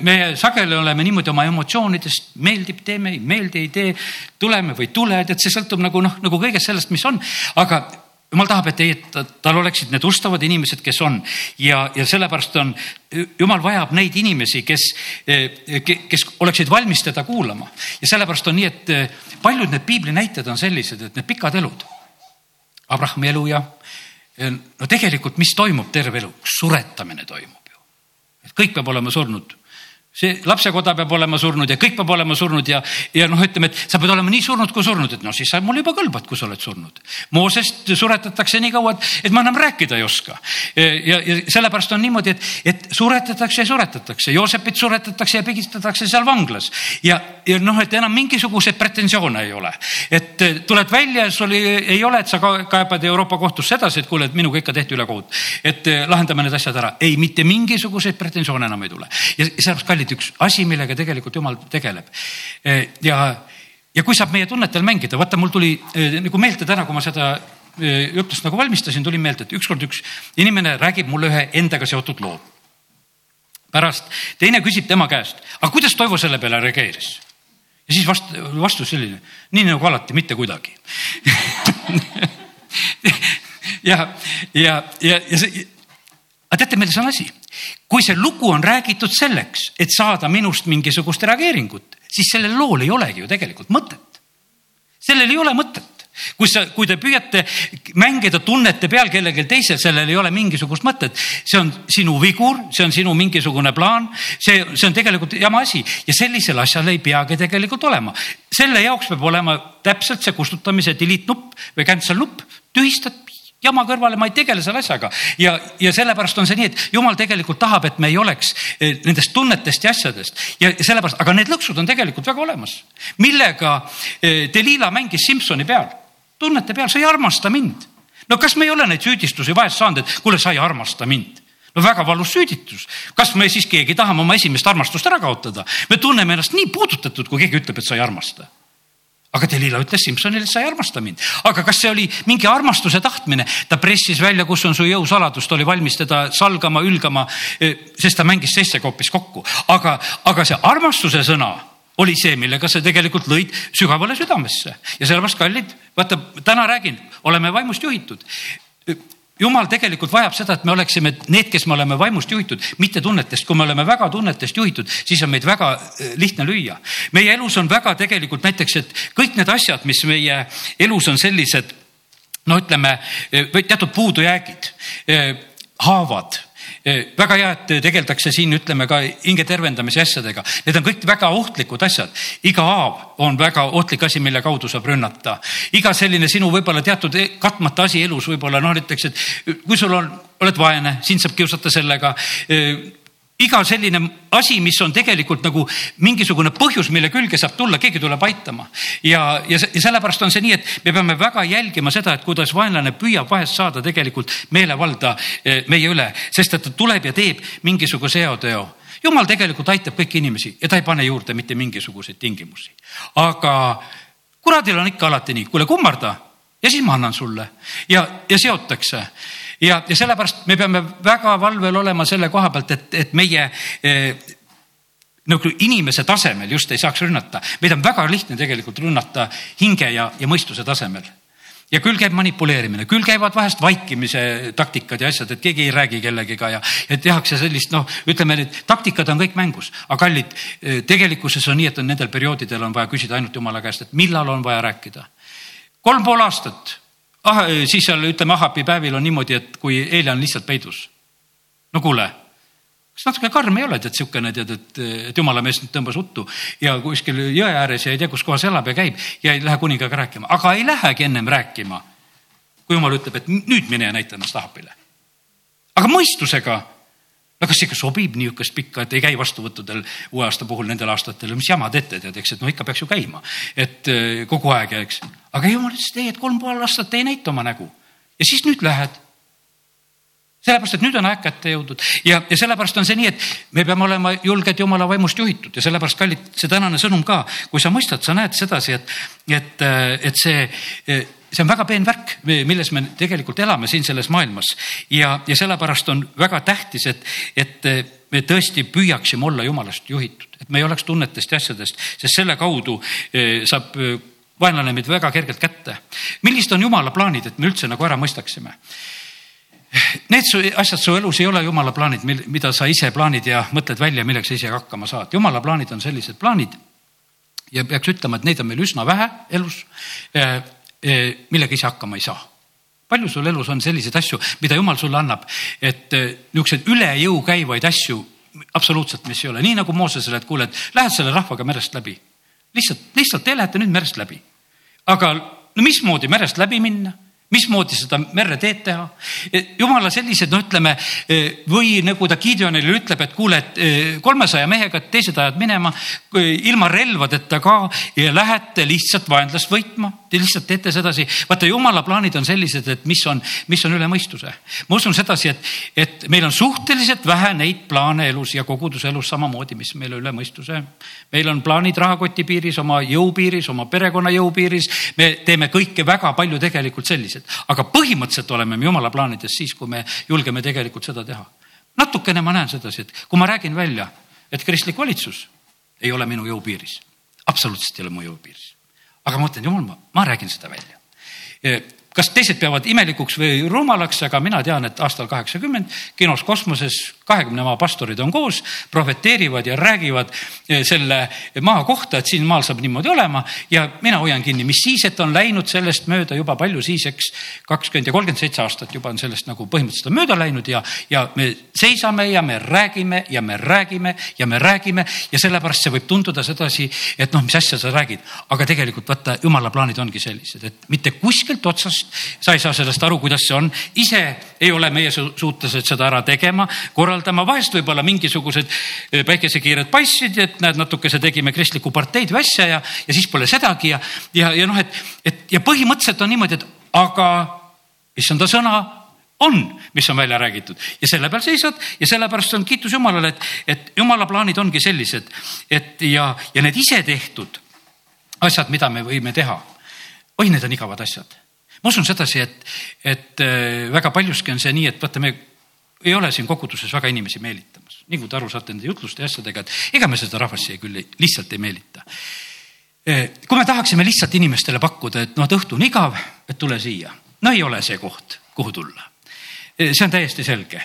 me sageli oleme niimoodi oma emotsioonidest, meeldib, teeme, ei meeldi, ei tee, tuleme või ei tule, et see sõltub nagu noh, nagu kõigest sellest, mis on, aga jumal tahab, et ei, et tal oleksid need ustavad inimesed, kes on ja, ja sellepärast on, jumal vajab neid inimesi, kes, kes oleksid valmis teda kuulama ja sellepärast on nii, et paljud need piibli näited on sellised, et need pikad elud. Abrahami elu ja no tegelikult, mis toimub terve elu, suretamine toimub ju. et kõik peab olema surnud see lapsekoda peab olema surnud ja kõik peab olema surnud ja, ja noh, ütleme, et sa pead olema nii surnud kui surnud, et no siis sa mulle juba kõlbad, kui sa oled surnud. Moosest suretatakse nii kaua, et, et ma enam rääkida ei oska. ja, ja sellepärast on niimoodi, et, et suretatakse ja suretatakse, Joosepit suretatakse ja pigistatakse seal vanglas ja, ja noh, et enam mingisuguseid pretensioone ei ole. et tuled välja ja sul ei, ei ole, et sa kaebad Euroopa kohtusse edasi, et kuule, et minuga ikka tehti ülekohut. et lahendame need asjad ära. ei, mitte mingisuguseid pretensioone enam ei tule ja sellepärast kallid üks asi, millega tegelikult jumal tegeleb. E, ja, ja kui saab meie tunnetel mängida, vaata, mul tuli nagu meelde täna, kui ma seda jutust nagu valmistasin, tuli meelde, et ükskord üks inimene räägib mulle ühe endaga seotud loo. pärast teine küsib tema käest, aga kuidas Toivo selle peale reageeris? Ja siis vast-, vastus selline, nii nagu alati, mitte kuidagi ja, ja, ja, ja see, aga teate, milles on asi? kui see lugu on räägitud selleks, et saada minust mingisugust reageeringut, siis sellel lool ei olegi ju tegelikult mõtet. sellel ei ole mõtet kui sa, kui te püüate mängida tunnete peal kellelgi teisel, sellel ei ole mingisugust mõtet. see on sinu vigur, see on sinu mingisugune plaan, see, see on tegelikult jama asi ja sellisel asjal ei peagi tegelikult olema. selle jaoks peab olema täpselt see kustutamise delete nupp või cancel nupp, tühistad jama kõrvale, ma ei tegele selle asjaga ja, ja sellepärast on see nii, et jumal tegelikult tahab, et me ei oleks eh, nendest tunnetest ja asjadest ja sellepärast, aga need lõksud on tegelikult väga olemas. millega eh, Delila mängis Simsoni peal, tunnete peal, sa ei armasta mind. no kas me ei ole neid süüdistusi vahest saanud, et kuule, sa ei armasta mind no väga valus süüditus. kas me siis keegi tahame oma esimest armastust ära kaotada? me tunneme ennast nii puudutatud, kui keegi ütleb, et sa ei armasta aga Delila ütles Simsonile, sa ei armasta mind. aga kas see oli mingi armastuse tahtmine? ta pressis välja, kus on su jõusaladus, ta oli valmis teda salgama, ülgama, sest ta mängis seitse hoopis kokku. aga, aga see armastuse sõna oli see, millega sa tegelikult lõid sügavale südamesse ja sellepärast, kallid, vaata, täna räägin, oleme vaimust juhitud jumal tegelikult vajab seda, et me oleksime need, kes me oleme vaimust juhitud, mitte tunnetest. kui me oleme väga tunnetest juhitud, siis on meid väga eh, lihtne lüüa. meie elus on väga tegelikult näiteks, et kõik need asjad, mis meie elus on sellised no ütleme, eh, teatud puudujäägid, eh, haavad väga hea, et tegeldakse siin, ütleme ka hinge tervendamise asjadega. Need on kõik väga ohtlikud asjad. iga haav on väga ohtlik asi, mille kaudu saab rünnata. iga selline sinu võib-olla teatud katmata asi elus võib-olla noh, näiteks, et kui sul on, oled vaene, sind saab kiusata sellega eh, iga selline asi, mis on tegelikult nagu mingisugune põhjus, mille külge saab tulla, keegi tuleb aitama. ja, ja, ja sellepärast on see nii, et me peame väga jälgima seda, et kuidas vaenlane püüab vahest saada tegelikult meelevalda eh, meie üle, sest et ta tuleb ja teeb mingisuguse heoteo jumal tegelikult aitab kõiki inimesi ja ta ei pane juurde mitte mingisuguseid tingimusi. aga kuradil on ikka alati nii, kuule kummarda? Ja siis ma annan sulle. Ja, ja seotakse ja, ja sellepärast me peame väga valvel olema selle koha pealt, et, et meie eh, nagu inimese tasemel just ei saaks rünnata. meid on väga lihtne tegelikult rünnata hinge ja, ja mõistuse tasemel ja küll käib manipuleerimine, küll käivad vahest vaikimise taktikad ja asjad, et keegi ei räägi kellegiga ja, ja tehakse sellist, noh, ütleme, need taktikad on kõik mängus, aga kallid, eh, tegelikkuses on nii, et on nendel perioodidel on vaja küsida ainult jumala käest, et millal on vaja rääkida. kolm pool aastat ah, siis seal ütleme Ahapi päevil on niimoodi, et kui Eelia on lihtsalt peidus. no kuule, kas natuke karm ei ole, tead siukene tead, et, et jumala mees nüüd tõmbas uttu ja kuskil jõe ääres ja ei tea, kus kohas elab ja käib ja ei lähe kuningaga rääkima, aga ei lähegi ennem rääkima. kui jumal ütleb, et nüüd mine ja näita ennast Ahapile. aga mõistusega no kas ikka sobib niisugust pikka, et ei käi vastuvõttudel uue aasta puhul nendel aastatel, mis jama teete, tead, eks, et no ikka peaks ju käima, et äh, kogu aeg eks. aga jumal ütles, et ei, et kolm pool aastat ei näita oma nägu ja siis nüüd lähed. Sellepärast, et nüüd on aeg kätte jõudnud. Ja, ja sellepärast on see nii, et me peame olema julged jumala vaimust juhitud. Ja sellepärast, kallid, see tänane sõnum ka, kui sa mõistad, sa näed sedasi, et, et, äh, et see see on väga peen värk, milles me tegelikult elame siin selles maailmas. Ja, ja sellepärast on väga tähtis, et, et me tõesti püüaksime olla jumalast juhitud, et me ei oleks tunnetest ja asjadest, sest selle kaudu saab vaenlane meid väga kergelt kätte. millised on jumala plaanid, et me üldse nagu ära mõistaksime? Need su asjad su elus ei ole jumala plaanid, mida sa ise plaanid ja mõtled välja, milleks sa ise hakkama saad. jumala plaanid on sellised plaanid ja peaks ütlema, et neid on meil üsna vähe elus eh, Eh, millega ise hakkama ei saa. palju sul elus on selliseid asju, mida jumal sulle annab, et eh, niisuguseid üle jõu käivaid asju absoluutselt, mis ei ole, nii nagu Moosesele, et kuule, et lähed selle rahvaga merest läbi. lihtsalt, lihtsalt te lähete nüüd merest läbi. aga no mismoodi merest läbi minna mismoodi seda merre teed teha. jumala sellised, no ütleme või nagu ta Gideonile ütleb, et kuule, et eh, kolmesaja mehega teised ajad minema ilma relvadeta ka ja lähete lihtsalt vaenlast võitma. Te lihtsalt teete sedasi. vaata, jumala plaanid on sellised, et mis on, mis on üle mõistuse. ma usun sedasi, et, et meil on suhteliselt vähe neid plaane elus ja koguduse elus samamoodi, mis meil üle mõistuse. meil on plaanid rahakoti piiris, oma jõu piiris, oma perekonna jõu piiris. me teeme kõike väga palju tegelikult sellised, aga põhimõtteliselt oleme me jumala plaanides siis, kui me julgeme tegelikult seda teha. natukene ma näen sedasi, et kui ma räägin välja, et kristlik valitsus ei ole minu jõupiiris, absoluutselt ei ole mu jõupiiris. Aga ma ütlen, jumal, ma räägin seda välja. Kas teised peavad imelikuks või rumalaks, aga mina tean, et aastal kaheksakümmend kinos Kosmoses kahekümne maa pastorid on koos, prohveteerivad ja räägivad eh, selle maa kohta, et siin maal saab niimoodi olema. Ja mina hoian kinni, mis siis, et on läinud sellest mööda juba palju siis, eks kakskümmend ja kolmkümmend seitse aastat juba on sellest nagu põhimõtteliselt mööda läinud ja, ja me seisame ja me räägime ja me räägime ja me räägime. Ja sellepärast see võib tunduda sedasi, et noh, mis asja sa räägid, aga tegelikult vaata, jumala plaanid ongi sellised, et mitte kuskilt otsast sa ei saa sellest aru, kuidas see on, ise ei ole meie suutelised seda ära tegema, korraldama, vahest võib-olla mingisugused eh, päikesekiired paistsid, et näed, natukese tegime kristlikku parteid või asja ja, ja siis pole sedagi ja, ja, ja noh, et, et ja põhimõtteliselt on niimoodi, et aga issanda sõna? On, mis on välja räägitud. Ja selle peal seisad ja sellepärast on kiitus Jumalale, et, et Jumala plaanid ongi sellised, et ja, ja need isetehtud asjad, mida me võime teha. oi, need on igavad asjad. Ma usun sedasi, et, et äh, väga paljuski on see nii, et vaata, me ei ole siin koguduses väga inimesi meelitamas, nii kui te aru saate nende jutluste ja asjadega, et ega me seda rahvast siia küll ei, lihtsalt ei meelita. Kui me tahaksime lihtsalt inimestele pakkuda, et noh, et õhtu on igav, et tule siia, no ei ole see koht, kuhu tulla. See on täiesti selge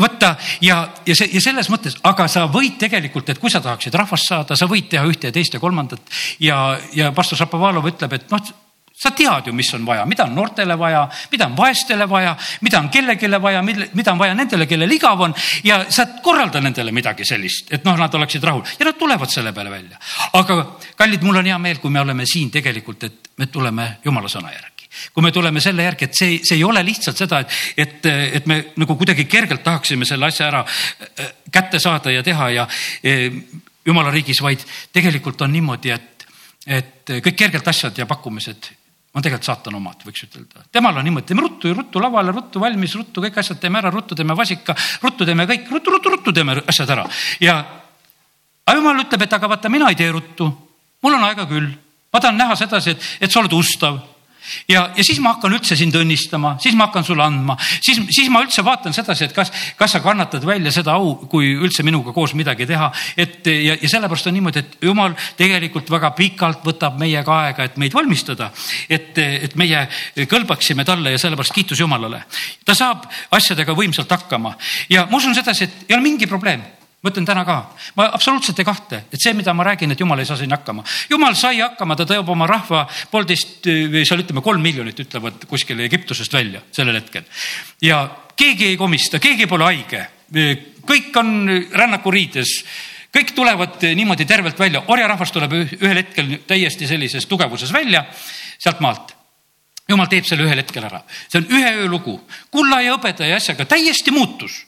võtta ja, ja see ja selles mõttes, aga sa võid tegelikult, et kui sa tahaksid rahvast saada, sa võid teha ühte ja teist ja kolmandat ja, ja pastor Šapovalov ütleb, et noh, sa tead ju, mis on vaja, mida on noortele vaja, mida on vaestele vaja, mida on kellelegi vaja, mida on vaja nendele, kellel igav on. Ja sa korralda nendele midagi sellist, et noh, nad oleksid rahul. Ja nad tulevad selle peale välja. aga kallid, mul on hea meel, kui me oleme siin tegelikult, et me tuleme jumala sõna järgi. Kui me tuleme selle järgi, et see, see ei ole lihtsalt seda, et, et, et me nagu kuidagi kergelt tahaksime selle asja ära äh, kätte saada ja teha ja äh, jumala riigis, vaid tegelikult on niimoodi, et, et kõik kergelt asjad ja pakkumised on tegelikult saatana omad, võiks ütelda. temal on niimoodi, teeme ruttu, ruttu lavale, ruttu valmis, ruttu kõik asjad teeme ära, ruttu teeme vasika, ruttu teeme kõik, ruttu, ruttu, ruttu teeme asjad ära. ja aga jumal ütleb, et aga vaata, mina ei tee ruttu, mul on aega küll. ma tahan näha sedasi, et, et sa oled ustav ja, ja siis ma hakkan üldse sind õnnistama, siis ma hakkan sulle andma, siis, siis ma üldse vaatan sedasi, et kas, kas sa kannatad välja seda au, kui üldse minuga koos midagi teha. et ja, ja sellepärast on niimoodi, et jumal tegelikult väga pikalt võtab meiega aega, et meid valmistada. et, et meie kõlbaksime talle ja sellepärast kiitus Jumalale. ta saab asjadega võimsalt hakkama ja ma usun sedasi, et ei ole mingi probleem ma ütlen täna ka, ma absoluutselt ei kahtle, et see, mida ma räägin, et jumal ei saa siin hakkama. jumal sai hakkama, ta tõob oma rahva poolteist või seal ütleme kolm miljonit ütlevad kuskile Egiptusest välja sellel hetkel. ja keegi ei komista, keegi pole haige, kõik on rännakuriides kõik tulevad niimoodi tervelt välja, orjarahvas tuleb ühel hetkel täiesti sellises tugevuses välja sealt maalt. Jumal teeb selle ühel hetkel ära, see on ühe öö lugu, kulla ja hõbeda ja asjaga täiesti muutus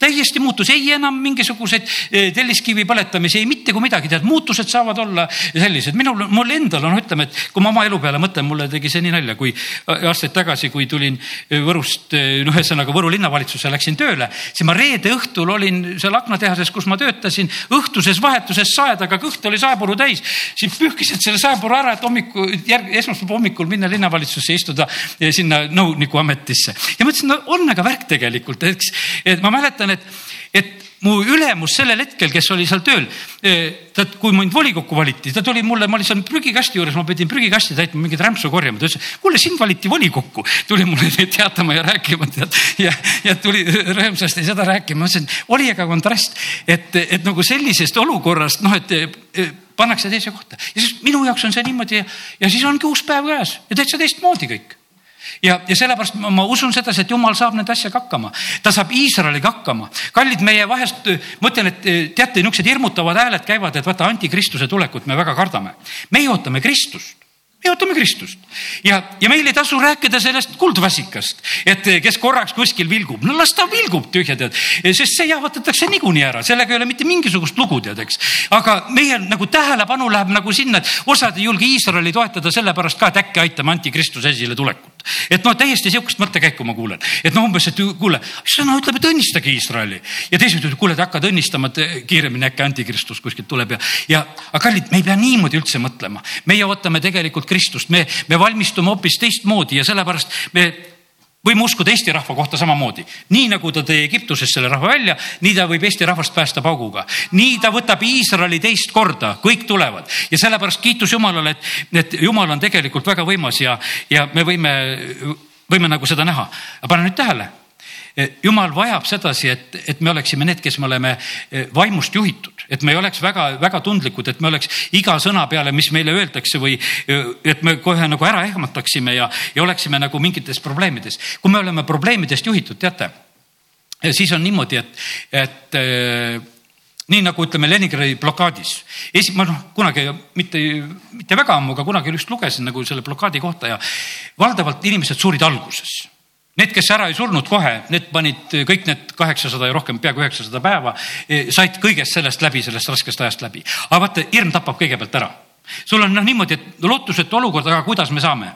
täiesti muutus, ei enam mingisuguseid eh, telliskivi põletamisi, ei mitte kui midagi, tead, muutused saavad olla sellised. minul, mul endal on, ütleme, et kui ma oma elu peale mõtlen, mulle tegi see nii nalja, kui aastaid tagasi, kui tulin eh, Võrust, eh, noh, ühesõnaga Võru linnavalitsusse läksin tööle, siis ma reede õhtul olin seal aknatehases, kus ma töötasin, õhtuses vahetuses saedaga, kõht oli saepuru täis. siis pühkisid selle saepuru ära, et hommiku, järg, esmaspäeva hommikul minna linnavalitsusse, istuda sinna nõuniku ametisse ja mõtlesin, no on aga värk tegelikult, eks, et ma mäletan, mäletan, et, et mu ülemus sellel hetkel, kes oli seal tööl, eh, ta, kui mind volikokku valiti, ta tuli mulle, ma olin seal prügikasti juures, ma pidin prügikasti täitma, mingeid rämpsu korjama, ta ütles, kuule, sind valiti volikokku. tuli mulle teatama ja rääkima tead. Ja, ja tuli rõõmsasti seda rääkima, ma ütlesin, oli aga kontrast, et, et nagu sellisest olukorrast noh, et eh, pannakse teise kohta. Ja siis minu jaoks on see niimoodi ja siis ongi uus päev käes. Ja täitsa teistmoodi kõik ja, ja sellepärast ma, usun sedasi, et jumal saab nende asjaga hakkama, ta saab Iisraeliga hakkama. kallid, meie vahest, ma ütlen, et teate, niisugused hirmutavad hääled käivad, et vaata antikristuse tulekut me väga kardame. meie ootame Kristust me ootame Kristust ja, ja meil ei tasu rääkida sellest kuldvassikast, et kes korraks kuskil vilgub, no las ta vilgub tühja tead, sest see jahvatatakse niikuinii ära, sellega ei ole mitte mingisugust lugu tead, eks. aga meie nagu tähelepanu läheb nagu sinna, et osad ei julge Iisraeli toetada sellepärast ka, et äkki aitame antikristuse esile tulekut et no täiesti sihukest mõttekäiku ma kuulen, et no umbes, et kuule, sõna ütleb, et õnnistage Iisraeli? Ja teised ütlevad, kuule, te hakkad õnnistama, et kiiremini äkki antikristus kuskilt tuleb ja, ja aga kallid, me ei pea niimoodi üldse mõtlema. meie ootame tegelikult Kristust, me, me valmistume hoopis teistmoodi ja sellepärast me võime uskuda Eesti rahva kohta samamoodi. nii nagu ta tõi Egiptusest selle rahva välja, nii ta võib Eesti rahvast päästa pauguga. nii ta võtab Iisraeli teist korda, kõik tulevad ja sellepärast kiitus Jumalale, et, et Jumal on tegelikult väga võimas ja, ja me võime, võime nagu seda näha. aga pane nüüd tähele jumal vajab sedasi, et, et me oleksime need, kes me oleme eh, vaimust juhitud, et me ei oleks väga-väga tundlikud, et me oleks iga sõna peale, mis meile öeldakse või eh, et me kohe nagu ära ehmataksime ja, ja oleksime nagu mingites probleemides. kui me oleme probleemidest juhitud, teate, siis on niimoodi, et, et äh, nii nagu ütleme Leningradi blokaadis. esi-, ma noh, kunagi mitte, mitte väga ammu, aga kunagi just lugesin nagu selle blokaadi kohta ja valdavalt inimesed surid alguses Need, kes ära ei surnud kohe, need panid kõik need kaheksasada ja rohkem, peaaegu üheksasada päeva, e, said kõigest sellest läbi, sellest raskest ajast läbi. aga vaata, hirm tapab kõigepealt ära. sul on noh niimoodi, et lootusetu olukord, aga kuidas me saame?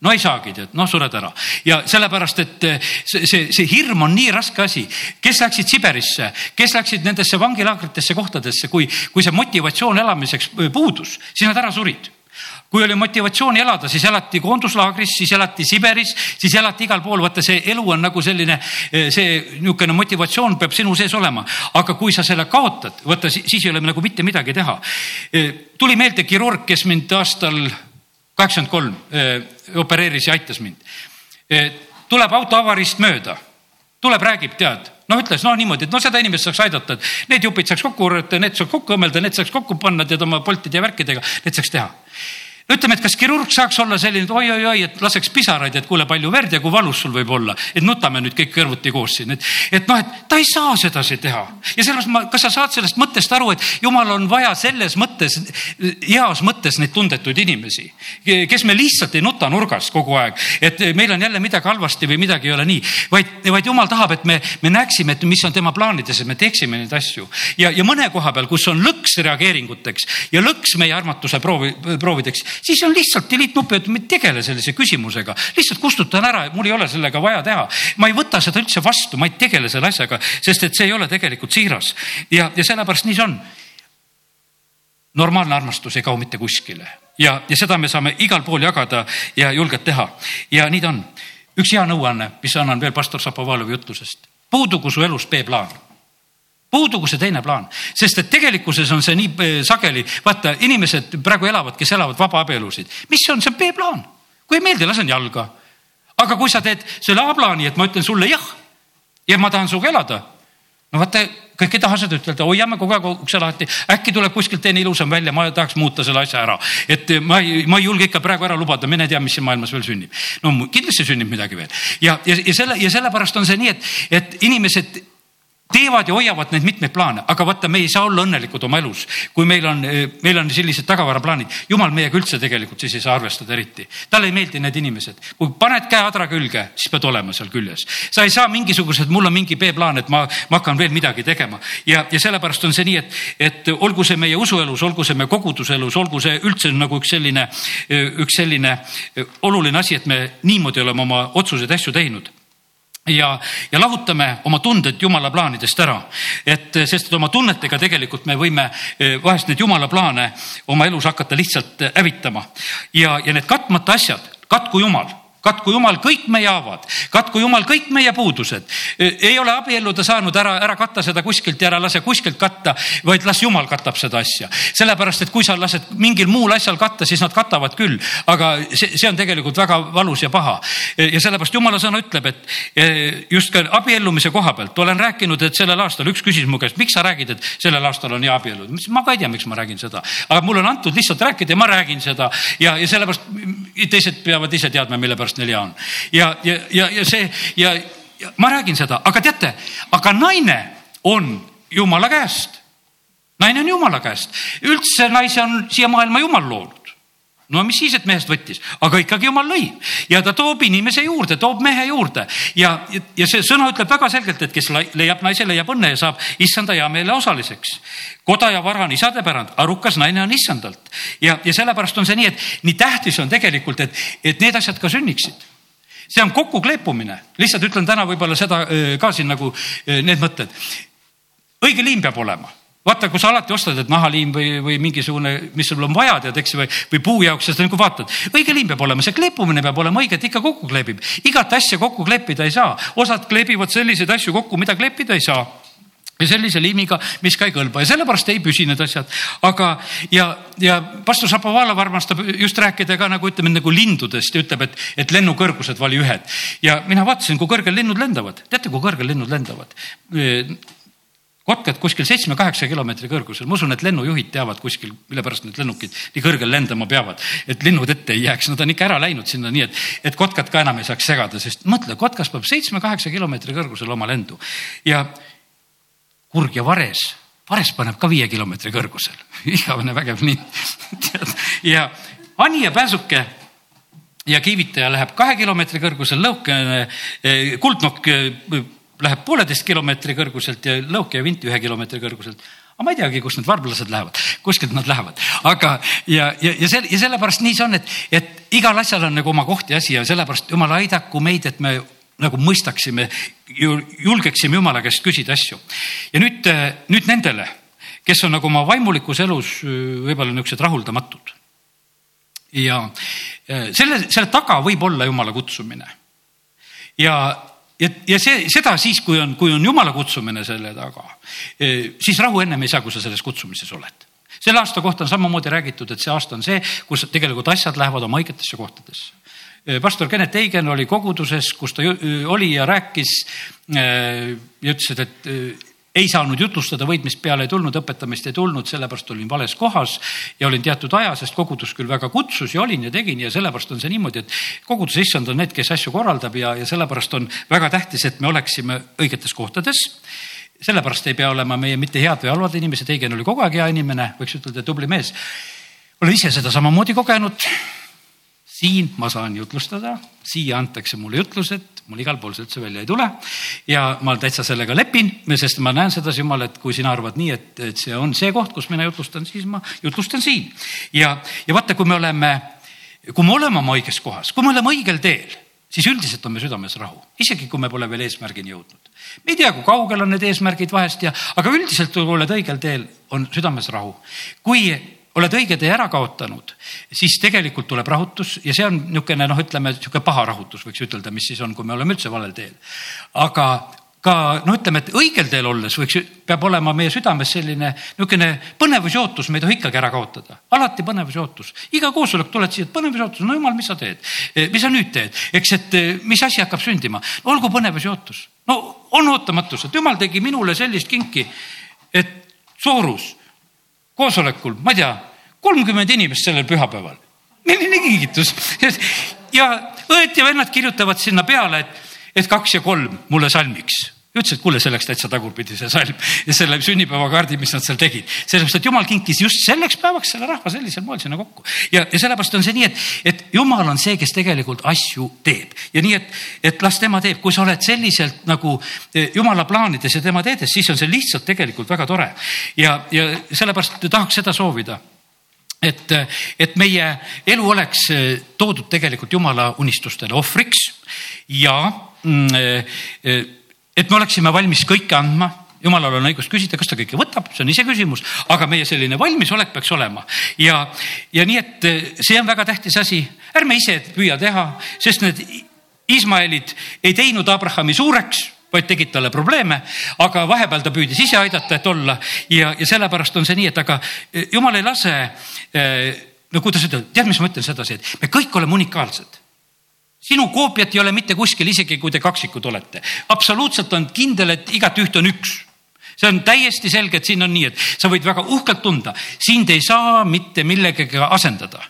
no ei saagi, tead, noh, sured ära ja sellepärast, et e, see, see, see hirm on nii raske asi. kes läksid Siberisse, kes läksid nendesse vangilaagritesse kohtadesse, kui, kui see motivatsioon elamiseks puudus, siis nad ära surid kui oli motivatsiooni elada, siis elati koonduslaagris, siis elati Siberis, siis elati igal pool. vaata, see elu on nagu selline, eh, see niisugune motivatsioon peab sinu sees olema. aga kui sa selle kaotad, vaata siis ei ole nagu mitte midagi teha. Eh, tuli meelde kirurg, kes mind aastal kaheksakümmend kolm eh, opereeris ja aitas mind. tuleb auto avariist mööda, tuleb, räägib, tead noh, ütles noh niimoodi, et no seda inimest saaks aidata, et need jupid saaks kokku korjata, need saaks kokku õmmelda, need saaks kokku panna tead oma poltide ja värkidega, need saaks teha ütleme, et kas kirurg saaks olla selline, et oi-oi-oi, et laseks pisaraid, et kuule, palju verd ja kui valus sul võib olla, et nutame nüüd kõik kõrvuti koos siin, et, et noh, et ta ei saa sedasi teha. ja sellepärast ma, kas sa saad sellest mõttest aru, et jumal on vaja selles mõttes, heas mõttes neid tundetuid inimesi, kes me lihtsalt ei nuta nurgas kogu aeg, et meil on jälle midagi halvasti või midagi ei ole nii, vaid, vaid jumal tahab, et me, me näeksime, et mis on tema plaanides, et me teeksime neid asju ja, ja mõne koha peal, kus on lõks reageeringuteks ja lõks meie armatuse proovi, proovideks siis on lihtsalt delete nupp, et ma ei tegele sellise küsimusega, lihtsalt kustutan ära, mul ei ole sellega vaja teha. ma ei võta seda üldse vastu, ma ei tegele selle asjaga, sest et see ei ole tegelikult siiras ja, ja sellepärast nii see on. normaalne armastus ei kao mitte kuskile ja, ja seda me saame igal pool jagada ja julgelt teha ja nii ta on. üks hea nõuanne, mis annan veel pastor Šapovalovi jutlusest. puudugu su elus B-plaan puudugu see teine plaan, sest et tegelikkuses on see nii eh, sageli, vaata, inimesed praegu elavad, kes elavad vabaabielusid. mis see on, see on B-plaan. kui ei meeldi, lasen jalga. aga kui sa teed selle A-plaani, et ma ütlen sulle jah ja ma tahan sinuga elada, no vaata, kõik ei taha seda ütelda, hoiame kogu aeg ukse lahti, äkki tuleb kuskilt teine ilusam välja, ma tahaks muuta selle asja ära. et ma ei, ma ei julge ikka praegu ära lubada, mine tea, mis siin maailmas veel sünnib. no kindlasti sünnib midagi veel ja, ja, ja selle ja sellepärast on see nii, et, et inimesed teevad ja hoiavad neid mitmeid plaane, aga vaata, me ei saa olla õnnelikud oma elus, kui meil on, meil on sellised tagavaraplaanid. jumal meiega üldse tegelikult siis ei saa arvestada eriti. talle ei meeldi need inimesed. kui paned käe adra külge, siis pead olema seal küljes. sa ei saa mingisugused, mul on mingi B-plaan, et ma, ma hakkan veel midagi tegema. ja, ja sellepärast on see nii, et, et olgu see meie usuelus, olgu see meie koguduselus, olgu see üldse nagu üks selline, üks selline oluline asi, et me niimoodi oleme oma otsuseid, asju teinud ja, ja lahutame oma tunded jumala plaanidest ära. et sest, et oma tunnetega tegelikult me võime eh, vahest neid jumala plaane oma elus hakata lihtsalt eh, hävitama ja, ja need katmata asjad, katku jumal katku jumal kõik meie haavad, katku jumal kõik meie puudused. ei ole abielluda saanud ära, ära katta seda kuskilt ja ära lase kuskilt katta, vaid las jumal katab seda asja. sellepärast, et kui sa lased mingil muul asjal katta, siis nad katavad küll, aga see, see on tegelikult väga valus ja paha. ja sellepärast jumala sõna ütleb, et e, just ka abiellumise koha pealt olen rääkinud, et sellel aastal üks küsis mu käest, miks sa räägid, et sellel aastal on hea abielluda. ma ka ei tea, miks ma räägin seda, aga mulle on antud lihtsalt rääkida ja ma räägin seda ja, ja sellepärast teised peavad ise teadma, mille pärast neil hea on. ja, ja, ja, ja see ja, ja ma räägin seda, aga teate, aga naine on jumala käest. naine on jumala käest, üldse naise on siia maailma jumal loonud no mis siis, et mehest võttis, aga ikkagi jumal lõi. Ja ta toob inimese juurde, toob mehe juurde. Ja, ja see sõna ütleb väga selgelt, et kes leiab naise, leiab õnne ja saab issanda hea meele osaliseks. koda ja vara on isade pärand, arukas naine on issandalt. Ja, ja sellepärast on see nii, et nii tähtis on tegelikult, et, et need asjad ka sünniksid. See on kokkukleepumine, lihtsalt ütlen täna võib-olla seda ka siin nagu need mõtted. õige liim peab olema vaata, kui sa alati ostad, et nahaliim või, või mingisugune, mis sul on vaja, tead, eks ju, või, või puu jaoks, siis nagu vaatad. õige liim peab olema, see kleepumine peab olema õige, et ikka kokku kleebib. igat asja kokku kleepida ei saa. osad kleebivad selliseid asju kokku, mida kleepida ei saa ja sellise liimiga, mis ka ei kõlba ja sellepärast ei püsi need asjad. aga, ja, ja pastor Šapovalov armastab just rääkida ka nagu ütleme nagu lindudest ja ütleb, et, et lennukõrgused vali ühed. ja mina vaatasin, kui kõrgel linnud lendavad. teate, kui kõrgel linnud lendavad? Kotkad kuskil seitsme-kaheksa kilomeetri kõrgusel, ma usun, et lennujuhid teavad kuskil, mille pärast need lennukid nii kõrgel lendama peavad, et linnud ette ei jääks, nad on ikka ära läinud sinna nii, et, et kotkad ka enam ei saaks segada, sest mõtle, kotkas peab seitsme-kaheksa kilomeetri kõrgusel oma lendu. Ja kurg ja vares, vares paneb ka viie kilomeetri kõrgusel, igavene vägev lind ja ani ja pääsuke ja kiivitaja läheb kahe kilomeetri kõrgusel, lõukene eh, kuldnokk eh, läheb pooleteist kilomeetri kõrguselt ja lõuk ja vint ühe kilomeetri kõrguselt. aga ma ei teagi, kust need varblased lähevad, kuskilt nad lähevad, aga ja, ja, ja selle ja sellepärast nii see on, et, et igal asjal on nagu oma koht ja asi ja sellepärast jumal aidaku meid, et me nagu mõistaksime, julgeksime jumala käest küsida asju. ja nüüd, nüüd nendele, kes on nagu oma vaimulikus elus võib-olla niisugused rahuldamatud. ja selle, selle taga võib olla jumala kutsumine. ja ja, ja see, seda siis, kui on, kui on jumala kutsumine selle taga, e, siis rahu ennem ei saa, kui sa selles kutsumises oled. selle aasta kohta on samamoodi räägitud, et see aasta on see, kus tegelikult asjad lähevad oma õigetesse kohtadesse e, pastor Kennet Eigen oli koguduses, kus ta oli ja rääkis e, ja ütles, et, et ei saanud jutlustada, võitmist peale ei tulnud, õpetamist ei tulnud, sellepärast olin vales kohas ja olin teatud aja, sest kogudus küll väga kutsus ja olin ja tegin ja sellepärast on see niimoodi, et koguduse issand on need, kes asju korraldab ja, ja sellepärast on väga tähtis, et me oleksime õigetes kohtades. Sellepärast ei pea olema meie mitte head või halvad inimesed, Eigen oli kogu aeg hea inimene, võiks ütelda, tubli mees. olen ise seda samamoodi kogenud. Siin ma saan jutlustada, siia antakse mulle jutlused, mul igal pool see üldse välja ei tule. ja ma täitsa sellega lepin, sest ma näen sedasi, Jumal, et kui sina arvad nii, et, et see on see koht, kus mina jutlustan, siis ma jutlustan siin. ja, ja vaata, kui me oleme, kui me oleme oma õiges kohas, kui me oleme õigel teel, siis üldiselt on me südames rahu, isegi kui me pole veel eesmärgini jõudnud. me ei tea, kui kaugel on need eesmärgid vahest ja, aga üldiselt, kui oled õigel teel, on südames rahu. kui oled õige tee ära kaotanud, siis tegelikult tuleb rahutus ja see on niisugune noh, ütleme niisugune paha rahutus, võiks ütelda, mis siis on, kui me oleme üldse valel teel. aga ka no ütleme, et õigel teel olles võiks, peab olema meie südames selline niisugune põnevus ja ootus, me ei tohi ikkagi ära kaotada. alati põnevus ja ootus. iga koosolek tuled siia, põnevus ja ootus, no jumal, mis sa teed? E, mis sa nüüd teed? eks, et e, mis asi hakkab sündima? olgu põnevus ja ootus. no on ootamatus, et jumal tegi minule sellist kinki, et soorus koosolekul, ma ei tea, kolmkümmend inimest sellel pühapäeval. milline kingitus ja õed ja vennad kirjutavad sinna peale, et, et kaks ja kolm mulle salmiks ütles, et kuule, see läks täitsa tagurpidi, see salm ja selle sünnipäevakaardi, mis nad seal tegid. sellepärast, et jumal kinkis just selleks päevaks selle rahva sellisel moel sinna kokku. ja, ja sellepärast on see nii, et, et jumal on see, kes tegelikult asju teeb ja nii, et, et las tema teeb, kui sa oled selliselt nagu e, jumala plaanides ja tema teedes, siis on see lihtsalt tegelikult väga tore. ja, ja sellepärast tahaks seda soovida et, et meie elu oleks toodud tegelikult jumala unistustele ohvriks ja mm, et me oleksime valmis kõike andma. Jumalal on õigus küsida, kas ta kõike võtab, see on iseküsimus, aga meie selline valmisolek peaks olema. Ja, ja nii, et eh, see on väga tähtis asi, ärme ise püüa teha, sest need Ismaelid ei teinud Abrahami suureks, vaid tegid talle probleeme, aga vahepeal ta püüdis ise aidata, et olla. Ja, ja sellepärast on see nii, et aga eh, jumal ei lase. Eh, no kuidas ütelda, tead, mis ma ütlen sedasi, et me kõik oleme unikaalsed sinu koopiat ei ole mitte kuskil, isegi kui te kaksikud olete. absoluutselt on kindel, et igatüht on üks see on täiesti selge, et siin on nii, et sa võid väga uhkelt tunda, sind ei saa mitte millegagi asendada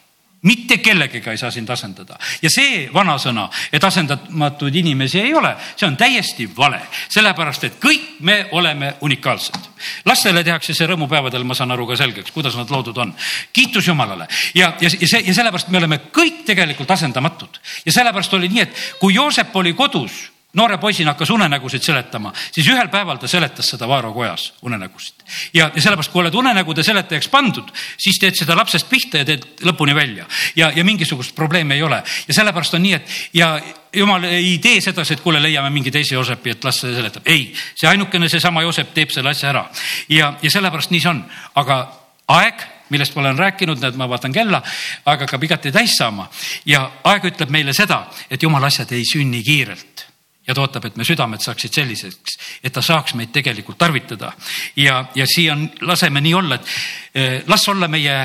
mitte kellegiga ei saa sind asendada ja see vanasõna, et asendamatuid inimesi ei ole, see on täiesti vale, sellepärast et kõik me oleme unikaalsed. lastele tehakse see rõõmupäevadel, ma saan aru ka selgeks, kuidas nad loodud on. kiitus Jumalale ja, ja, ja see ja sellepärast me oleme kõik tegelikult asendamatud ja sellepärast oli nii, et kui Joosep oli kodus noore poisina hakkas unenägusid seletama, siis ühel päeval ta seletas seda Vaaro kojas unenägusid. ja, ja sellepärast, kui oled unenägude seletajaks pandud, siis teed seda lapsest pihta ja teed lõpuni välja. Ja, ja mingisugust probleemi ei ole. Ja sellepärast on nii, et ja jumal ei tee sedasi, et kuule, leiame mingi teise Joosepi, et las see seletab. ei, see ainukene, seesama Joosep teeb selle asja ära. Ja, ja sellepärast nii see on, aga aeg millest ma olen rääkinud, näed, ma vaatan kella, aeg hakkab igati täis saama. Ja aeg ütleb meile seda, et jumala asjad ei sünni kiirelt ja ta ootab, et me südamed saaksid selliseks, et ta saaks meid tegelikult tarvitada. ja, ja siia on, laseme nii olla, et eh, las olla meie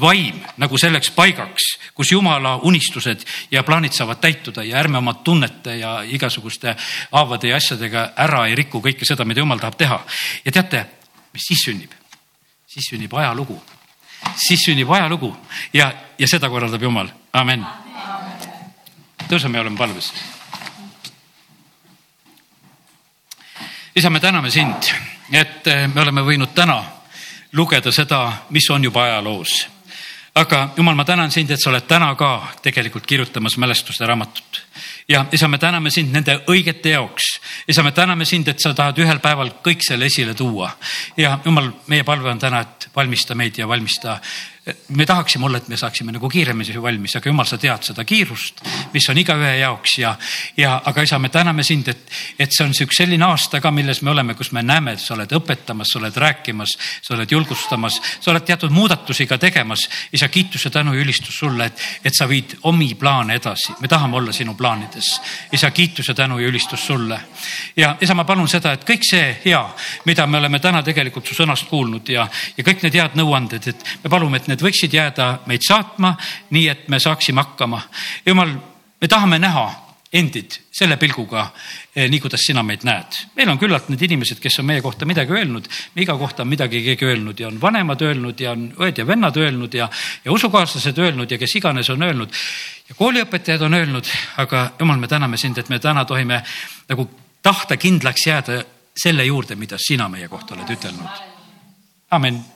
vaim nagu selleks paigaks, kus jumala unistused ja plaanid saavad täituda ja ärme oma tunnete ja igasuguste haavade ja asjadega ära ei riku kõike seda, mida jumal tahab teha. ja teate, mis siis sünnib? siis sünnib ajalugu, siis sünnib ajalugu ja, ja seda korraldab Jumal, amen. tõuseme ja oleme palves isa, me täname sind, et eh, me oleme võinud täna lugeda seda, mis on juba ajaloos. aga jumal, ma tänan sind, et sa oled täna ka tegelikult kirjutamas mälestuste raamatut. ja isa, me täname sind nende õigete jaoks. isa, me täname sind, et sa tahad ühel päeval kõik selle esile tuua. ja jumal, meie palve on täna, et valmista meid ja valmista me tahaksime olla, et me saaksime nagu kiiremini valmis, aga jumal, sa tead seda kiirust, mis on igaühe jaoks ja, ja aga isa, me täname sind, et, et see on üks selline aasta ka, milles me oleme, kus me näeme, et sa oled õpetamas, sa oled rääkimas, sa oled julgustamas, sa oled teatud muudatusi ka tegemas. isa, kiitus ja tänu ja ülistus sulle, et, et sa viid omi plaane edasi, me tahame olla sinu plaanides. isa, kiitus ja tänu ja ülistus sulle. ja isa, ma palun seda, et kõik see hea, mida me oleme täna tegelikult su sõnast kuulnud ja, ja kõik need head nõuanded, et me palume, et need võiksid jääda meid saatma, nii et me saaksime hakkama. jumal, me tahame näha endid selle pilguga, eh, nii kuidas sina meid näed. meil on küllalt need inimesed, kes on meie kohta midagi öelnud, iga kohta on midagi keegi öelnud ja on vanemad öelnud ja on õed ja vennad öelnud ja, ja usukaaslased öelnud ja kes iganes on öelnud. ja kooliõpetajad on öelnud, aga jumal, me täname sind, et me täna tohime nagu tahta kindlaks jääda selle juurde, mida sina meie kohta oled ütelnud. amin